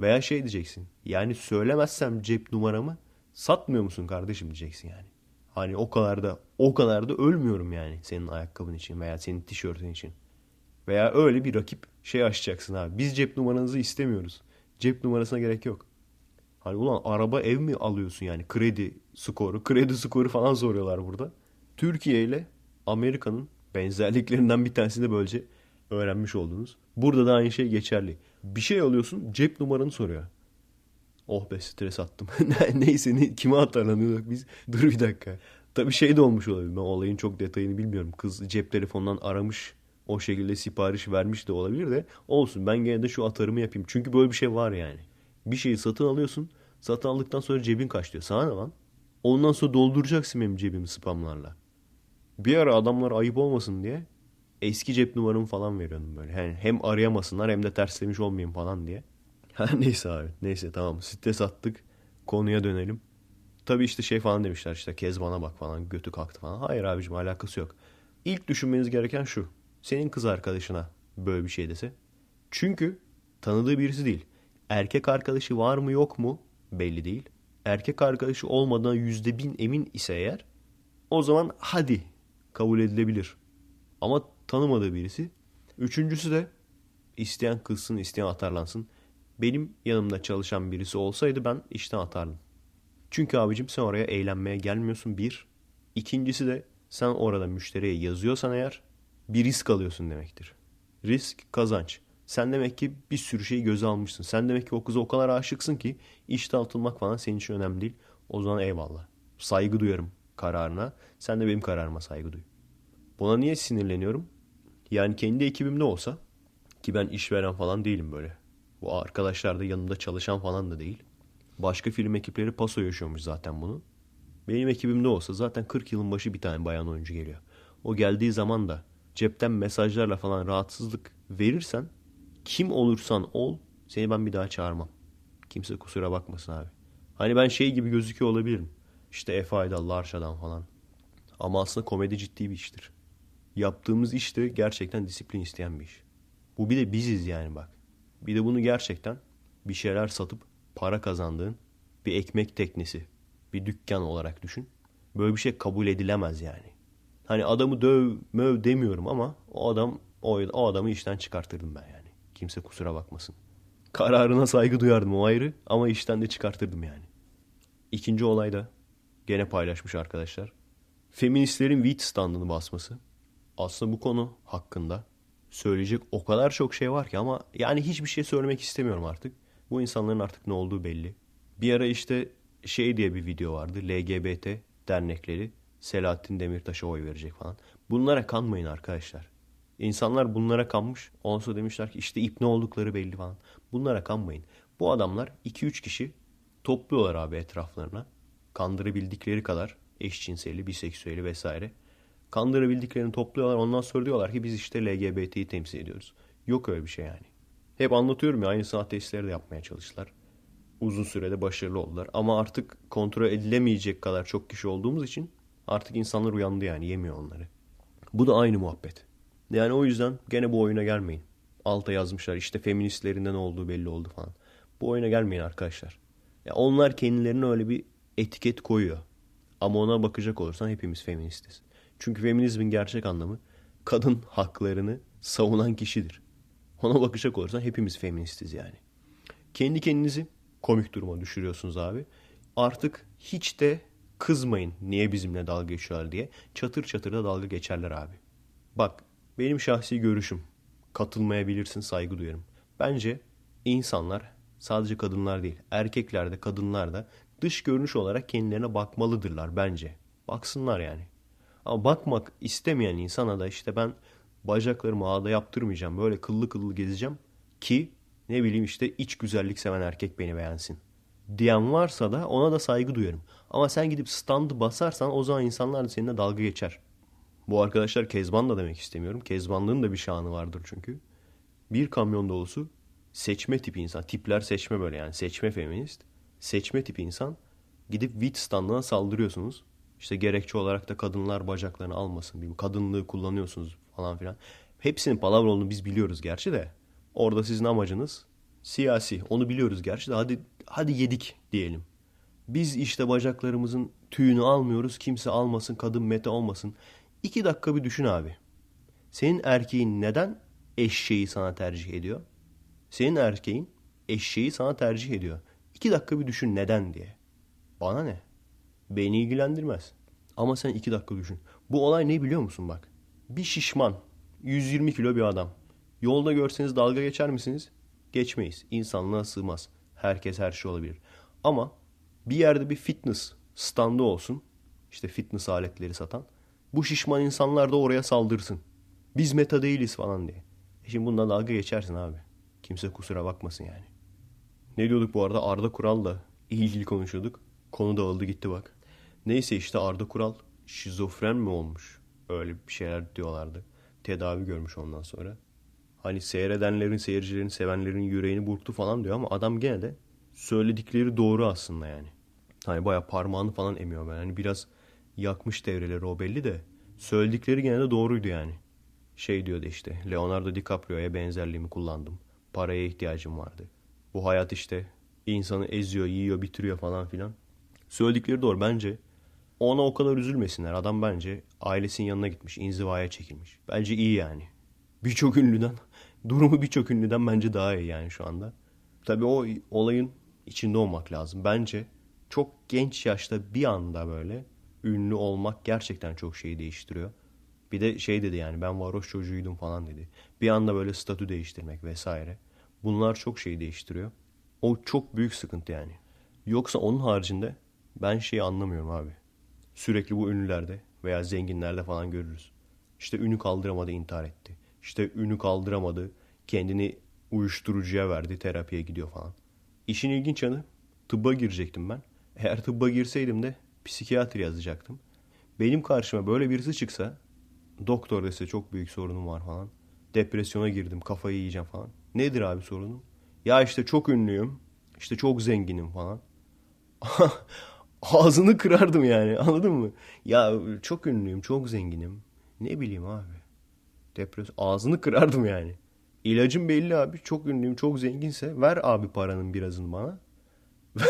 Veya şey diyeceksin. Yani söylemezsem cep numaramı satmıyor musun kardeşim diyeceksin yani. Hani o kadar da o kadar da ölmüyorum yani senin ayakkabın için veya senin tişörtün için. Veya öyle bir rakip şey açacaksın abi. Biz cep numaranızı istemiyoruz. Cep numarasına gerek yok. Hani ulan araba ev mi alıyorsun yani kredi skoru, kredi skoru falan soruyorlar burada. Türkiye ile Amerika'nın benzerliklerinden bir tanesini de böylece öğrenmiş oldunuz. Burada da aynı şey geçerli. Bir şey alıyorsun cep numaranı soruyor. Oh be stres attım. Neyse ne, kime atarlanıyorduk biz? Dur bir dakika. Tabii şey de olmuş olabilir. Ben olayın çok detayını bilmiyorum. Kız cep telefonundan aramış. O şekilde sipariş vermiş de olabilir de. Olsun ben gene de şu atarımı yapayım. Çünkü böyle bir şey var yani. Bir şeyi satın alıyorsun. Satın aldıktan sonra cebin kaçlıyor. Sana ne lan? Ondan sonra dolduracaksın benim cebimi spamlarla. Bir ara adamlar ayıp olmasın diye eski cep numaramı falan veriyordum böyle. Yani hem arayamasınlar hem de terslemiş olmayayım falan diye. Ha neyse abi. Neyse tamam. Stres attık. Konuya dönelim. Tabii işte şey falan demişler işte kez bana bak falan götü kalktı falan. Hayır abicim alakası yok. İlk düşünmeniz gereken şu. Senin kız arkadaşına böyle bir şey dese. Çünkü tanıdığı birisi değil. Erkek arkadaşı var mı yok mu belli değil. Erkek arkadaşı olmadan yüzde bin emin ise eğer o zaman hadi kabul edilebilir. Ama tanımadığı birisi. Üçüncüsü de isteyen kızsın isteyen atarlansın. Benim yanımda çalışan birisi olsaydı ben işten atardım. Çünkü abicim sen oraya eğlenmeye gelmiyorsun bir. İkincisi de sen orada müşteriye yazıyorsan eğer bir risk alıyorsun demektir. Risk kazanç. Sen demek ki bir sürü şeyi göze almışsın. Sen demek ki o kıza o kadar aşıksın ki işte atılmak falan senin için önemli değil. O zaman eyvallah. Saygı duyarım kararına. Sen de benim kararıma saygı duy. Buna niye sinirleniyorum? Yani kendi ekibimde olsa ki ben işveren falan değilim böyle. Bu arkadaşlar da yanımda çalışan falan da değil. Başka film ekipleri paso yaşıyormuş zaten bunu. Benim ekibimde olsa zaten 40 yılın başı bir tane bayan oyuncu geliyor. O geldiği zaman da cepten mesajlarla falan rahatsızlık verirsen kim olursan ol seni ben bir daha çağırmam. Kimse kusura bakmasın abi. Hani ben şey gibi gözüküyor olabilirim. İşte Efe Aydal, Larşa'dan falan. Ama aslında komedi ciddi bir iştir. Yaptığımız iş de gerçekten disiplin isteyen bir iş. Bu bir de biziz yani bak. Bir de bunu gerçekten bir şeyler satıp para kazandığın bir ekmek teknesi, bir dükkan olarak düşün. Böyle bir şey kabul edilemez yani. Hani adamı döv, möv demiyorum ama o adam o, o adamı işten çıkartırdım ben yani. Kimse kusura bakmasın. Kararına saygı duyardım o ayrı ama işten de çıkartırdım yani. İkinci olay da gene paylaşmış arkadaşlar. Feministlerin wheat standını basması. Aslında bu konu hakkında söyleyecek o kadar çok şey var ki ama yani hiçbir şey söylemek istemiyorum artık. Bu insanların artık ne olduğu belli. Bir ara işte şey diye bir video vardı. LGBT dernekleri Selahattin Demirtaş'a oy verecek falan. Bunlara kanmayın arkadaşlar. İnsanlar bunlara kanmış. Ondan demişler ki işte ip ne oldukları belli falan. Bunlara kanmayın. Bu adamlar 2-3 kişi topluyorlar abi etraflarına. Kandırabildikleri kadar eşcinseli, biseksüeli vesaire Kandırabildiklerini topluyorlar. Ondan sonra diyorlar ki biz işte LGBT'yi temsil ediyoruz. Yok öyle bir şey yani. Hep anlatıyorum ya aynısını ateistleri de yapmaya çalıştılar. Uzun sürede başarılı oldular. Ama artık kontrol edilemeyecek kadar çok kişi olduğumuz için artık insanlar uyandı yani yemiyor onları. Bu da aynı muhabbet. Yani o yüzden gene bu oyuna gelmeyin. Alta yazmışlar işte feministlerinden olduğu belli oldu falan. Bu oyuna gelmeyin arkadaşlar. Ya onlar kendilerine öyle bir etiket koyuyor. Ama ona bakacak olursan hepimiz feministiz. Çünkü feminizmin gerçek anlamı kadın haklarını savunan kişidir. Ona bakacak olursan hepimiz feministiz yani. Kendi kendinizi komik duruma düşürüyorsunuz abi. Artık hiç de kızmayın niye bizimle dalga geçiyorlar diye. Çatır çatır da dalga geçerler abi. Bak benim şahsi görüşüm. Katılmayabilirsin saygı duyarım. Bence insanlar sadece kadınlar değil erkekler de kadınlar da dış görünüş olarak kendilerine bakmalıdırlar bence. Baksınlar yani. Ama bakmak istemeyen insana da işte ben bacaklarımı ağda yaptırmayacağım. Böyle kıllı kıllı gezeceğim ki ne bileyim işte iç güzellik seven erkek beni beğensin. Diyen varsa da ona da saygı duyarım. Ama sen gidip standı basarsan o zaman insanlar da seninle dalga geçer. Bu arkadaşlar Kezban da demek istemiyorum. Kezbanlığın da bir şanı vardır çünkü. Bir kamyon dolusu seçme tipi insan. Tipler seçme böyle yani. Seçme feminist. Seçme tipi insan. Gidip wit standına saldırıyorsunuz. İşte gerekçe olarak da kadınlar bacaklarını almasın. Kadınlığı kullanıyorsunuz falan filan. Hepsinin palavra olduğunu biz biliyoruz gerçi de. Orada sizin amacınız siyasi. Onu biliyoruz gerçi de hadi, hadi yedik diyelim. Biz işte bacaklarımızın tüyünü almıyoruz. Kimse almasın, kadın mete olmasın. İki dakika bir düşün abi. Senin erkeğin neden eşeği sana tercih ediyor? Senin erkeğin eşeği sana tercih ediyor. İki dakika bir düşün neden diye. Bana ne? Beni ilgilendirmez. Ama sen iki dakika düşün. Bu olay ne biliyor musun bak? Bir şişman, 120 kilo bir adam. Yolda görseniz dalga geçer misiniz? Geçmeyiz. İnsanlığa sığmaz. Herkes her şey olabilir. Ama bir yerde bir fitness standı olsun. İşte fitness aletleri satan. Bu şişman insanlar da oraya saldırsın. Biz meta değiliz falan diye. E şimdi bununla dalga geçersin abi. Kimse kusura bakmasın yani. Ne diyorduk bu arada? Arda Kural'la ilgili konuşuyorduk. Konu dağıldı gitti bak. Neyse işte Arda Kural şizofren mi olmuş? Öyle bir şeyler diyorlardı. Tedavi görmüş ondan sonra. Hani seyredenlerin, seyircilerin, sevenlerin yüreğini burktu falan diyor ama adam gene de söyledikleri doğru aslında yani. Hani baya parmağını falan emiyor ben. Hani biraz yakmış devreleri o belli de söyledikleri gene de doğruydu yani. Şey diyordu işte Leonardo DiCaprio'ya benzerliğimi kullandım. Paraya ihtiyacım vardı. Bu hayat işte insanı eziyor, yiyor, bitiriyor falan filan. Söyledikleri doğru bence. Ona o kadar üzülmesinler. Adam bence ailesinin yanına gitmiş, inzivaya çekilmiş. Bence iyi yani. Birçok ünlüden, durumu birçok ünlüden bence daha iyi yani şu anda. Tabii o olayın içinde olmak lazım. Bence çok genç yaşta bir anda böyle ünlü olmak gerçekten çok şeyi değiştiriyor. Bir de şey dedi yani ben varoş çocuğuydum falan dedi. Bir anda böyle statü değiştirmek vesaire. Bunlar çok şeyi değiştiriyor. O çok büyük sıkıntı yani. Yoksa onun haricinde ben şeyi anlamıyorum abi. Sürekli bu ünlülerde veya zenginlerde falan görürüz. İşte ünü kaldıramadı intihar etti. İşte ünü kaldıramadı kendini uyuşturucuya verdi terapiye gidiyor falan. İşin ilginç yanı tıbba girecektim ben. Eğer tıbba girseydim de psikiyatri yazacaktım. Benim karşıma böyle birisi çıksa doktor dese çok büyük sorunum var falan. Depresyona girdim kafayı yiyeceğim falan. Nedir abi sorunum? Ya işte çok ünlüyüm. İşte çok zenginim falan. Ağzını kırardım yani anladın mı? Ya çok ünlüyüm, çok zenginim. Ne bileyim abi. Depresyon. Ağzını kırardım yani. İlacım belli abi. Çok ünlüyüm, çok zenginse ver abi paranın birazını bana.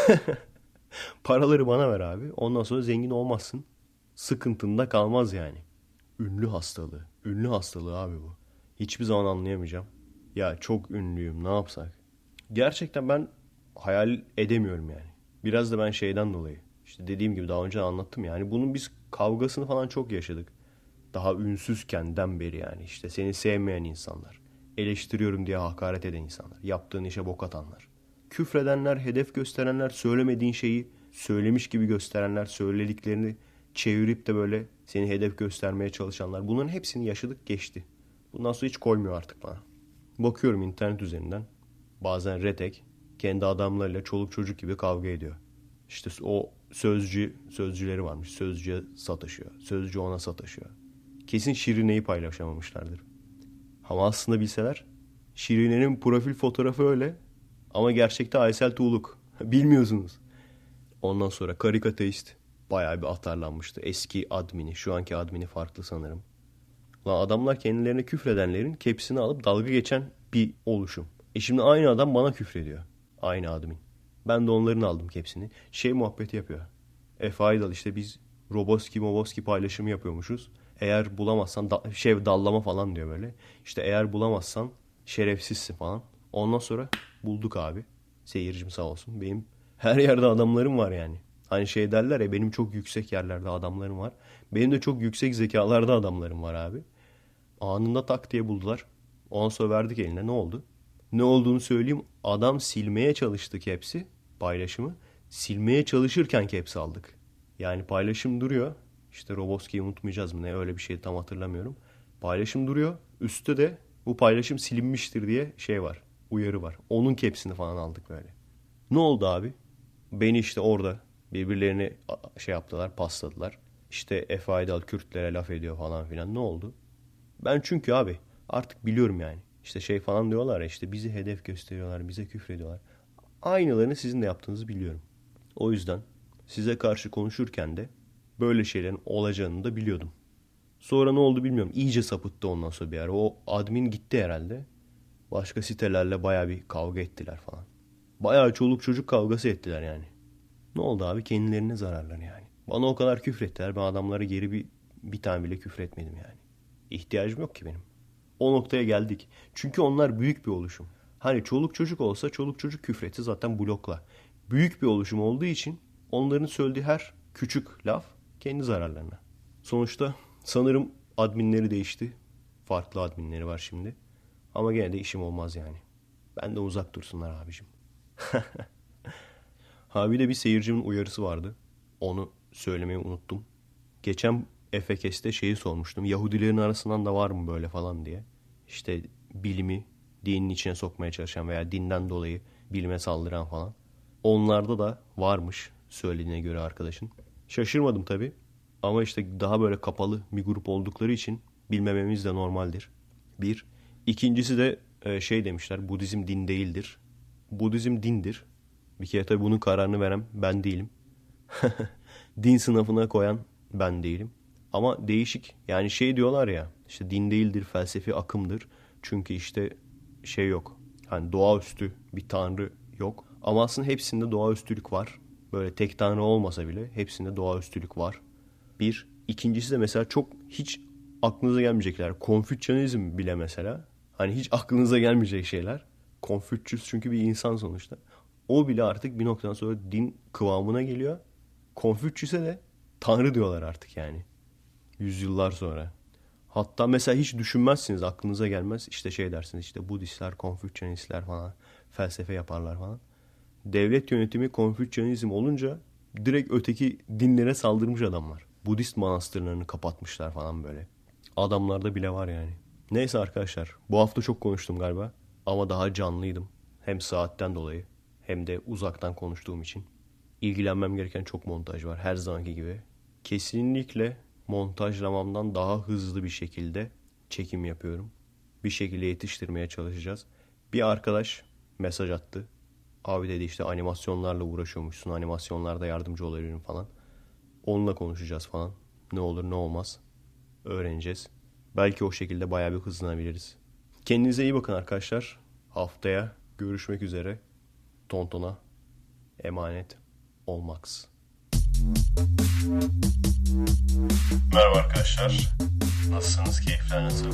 Paraları bana ver abi. Ondan sonra zengin olmazsın. Sıkıntında kalmaz yani. Ünlü hastalığı. Ünlü hastalığı abi bu. Hiçbir zaman anlayamayacağım. Ya çok ünlüyüm ne yapsak? Gerçekten ben hayal edemiyorum yani. Biraz da ben şeyden dolayı. İşte dediğim gibi daha önce anlattım yani. Bunun biz kavgasını falan çok yaşadık. Daha ünsüzkenden beri yani. işte seni sevmeyen insanlar. Eleştiriyorum diye hakaret eden insanlar. Yaptığın işe bok atanlar. Küfredenler, hedef gösterenler, söylemediğin şeyi söylemiş gibi gösterenler, söylediklerini çevirip de böyle seni hedef göstermeye çalışanlar. Bunların hepsini yaşadık geçti. Bundan sonra hiç koymuyor artık bana. Bakıyorum internet üzerinden. Bazen retek kendi adamlarıyla çoluk çocuk gibi kavga ediyor. İşte o sözcü sözcüleri varmış. Sözcüye sataşıyor. Sözcü ona sataşıyor. kesin Şirine'yi paylaşamamışlardır. Ama aslında bilseler Şirine'nin profil fotoğrafı öyle ama gerçekte Aysel Tuğluk. Bilmiyorsunuz. Ondan sonra karikateist bayağı bir atarlanmıştı. Eski admini, şu anki admini farklı sanırım. Lan adamlar kendilerine küfredenlerin kepsini alıp dalga geçen bir oluşum. E şimdi aynı adam bana küfrediyor. Aynı admin. Ben de onların aldım kepsini. Şey muhabbeti yapıyor. E Faydal işte biz Roboski Moboski paylaşımı yapıyormuşuz. Eğer bulamazsan da, şey dallama falan diyor böyle. İşte eğer bulamazsan şerefsizsin falan. Ondan sonra bulduk abi. Seyircim sağ olsun. Benim her yerde adamlarım var yani. Hani şey derler ya benim çok yüksek yerlerde adamlarım var. Benim de çok yüksek zekalarda adamlarım var abi. Anında tak diye buldular. Ondan sonra verdik eline ne oldu? Ne olduğunu söyleyeyim. Adam silmeye çalıştık hepsi paylaşımı. Silmeye çalışırken caps aldık. Yani paylaşım duruyor. İşte Roboski'yi unutmayacağız mı ne öyle bir şey tam hatırlamıyorum. Paylaşım duruyor. Üstte de bu paylaşım silinmiştir diye şey var. Uyarı var. Onun kepsini falan aldık böyle. Ne oldu abi? Beni işte orada birbirlerini şey yaptılar, pasladılar. İşte Efe Aydal Kürtlere laf ediyor falan filan. Ne oldu? Ben çünkü abi artık biliyorum yani. İşte şey falan diyorlar ya işte bizi hedef gösteriyorlar, bize küfrediyorlar. Aynılarını sizin de yaptığınızı biliyorum. O yüzden size karşı konuşurken de böyle şeylerin olacağını da biliyordum. Sonra ne oldu bilmiyorum. İyice sapıttı ondan sonra bir ara. O admin gitti herhalde. Başka sitelerle baya bir kavga ettiler falan. Baya çoluk çocuk kavgası ettiler yani. Ne oldu abi? Kendilerine zararlar yani. Bana o kadar küfrettiler. Ben adamlara geri bir, bir tane bile küfretmedim yani. İhtiyacım yok ki benim. O noktaya geldik. Çünkü onlar büyük bir oluşum. Hani çoluk çocuk olsa çoluk çocuk küfretse zaten blokla. Büyük bir oluşum olduğu için onların söylediği her küçük laf kendi zararlarına. Sonuçta sanırım adminleri değişti. Farklı adminleri var şimdi. Ama gene de işim olmaz yani. Benden uzak dursunlar abicim. ha bir de bir seyircimin uyarısı vardı. Onu söylemeyi unuttum. Geçen Efekes'te şeyi sormuştum. Yahudilerin arasından da var mı böyle falan diye. İşte bilimi dinin içine sokmaya çalışan veya dinden dolayı bilime saldıran falan. Onlarda da varmış söylediğine göre arkadaşın. Şaşırmadım tabii. Ama işte daha böyle kapalı bir grup oldukları için bilmememiz de normaldir. Bir. İkincisi de e, şey demişler Budizm din değildir. Budizm dindir. Bir kere tabii bunun kararını veren ben değilim. din sınıfına koyan ben değilim. Ama değişik yani şey diyorlar ya işte din değildir felsefi akımdır. Çünkü işte şey yok. Yani doğaüstü bir tanrı yok. Ama aslında hepsinde doğaüstülük var. Böyle tek tanrı olmasa bile hepsinde doğaüstülük var. Bir. ikincisi de mesela çok hiç aklınıza gelmeyecekler. Konfüçyanizm bile mesela. Hani hiç aklınıza gelmeyecek şeyler. Konfüçyüs çünkü bir insan sonuçta. O bile artık bir noktadan sonra din kıvamına geliyor. Konfüçyüs'e de tanrı diyorlar artık yani. Yüzyıllar sonra. Hatta mesela hiç düşünmezsiniz aklınıza gelmez. İşte şey dersiniz işte Budistler, Konfüçyanistler falan felsefe yaparlar falan. Devlet yönetimi Konfüçyanizm olunca direkt öteki dinlere saldırmış adamlar. Budist manastırlarını kapatmışlar falan böyle. Adamlarda bile var yani. Neyse arkadaşlar bu hafta çok konuştum galiba. Ama daha canlıydım. Hem saatten dolayı hem de uzaktan konuştuğum için. İlgilenmem gereken çok montaj var her zamanki gibi. Kesinlikle montajlamamdan daha hızlı bir şekilde çekim yapıyorum. Bir şekilde yetiştirmeye çalışacağız. Bir arkadaş mesaj attı. Abi dedi işte animasyonlarla uğraşıyormuşsun. Animasyonlarda yardımcı olabilirim falan. Onunla konuşacağız falan. Ne olur ne olmaz. Öğreneceğiz. Belki o şekilde bayağı bir hızlanabiliriz. Kendinize iyi bakın arkadaşlar. Haftaya görüşmek üzere. Tontona emanet olmaks. Merhaba arkadaşlar. Nasılsınız? Keyifler nasıl?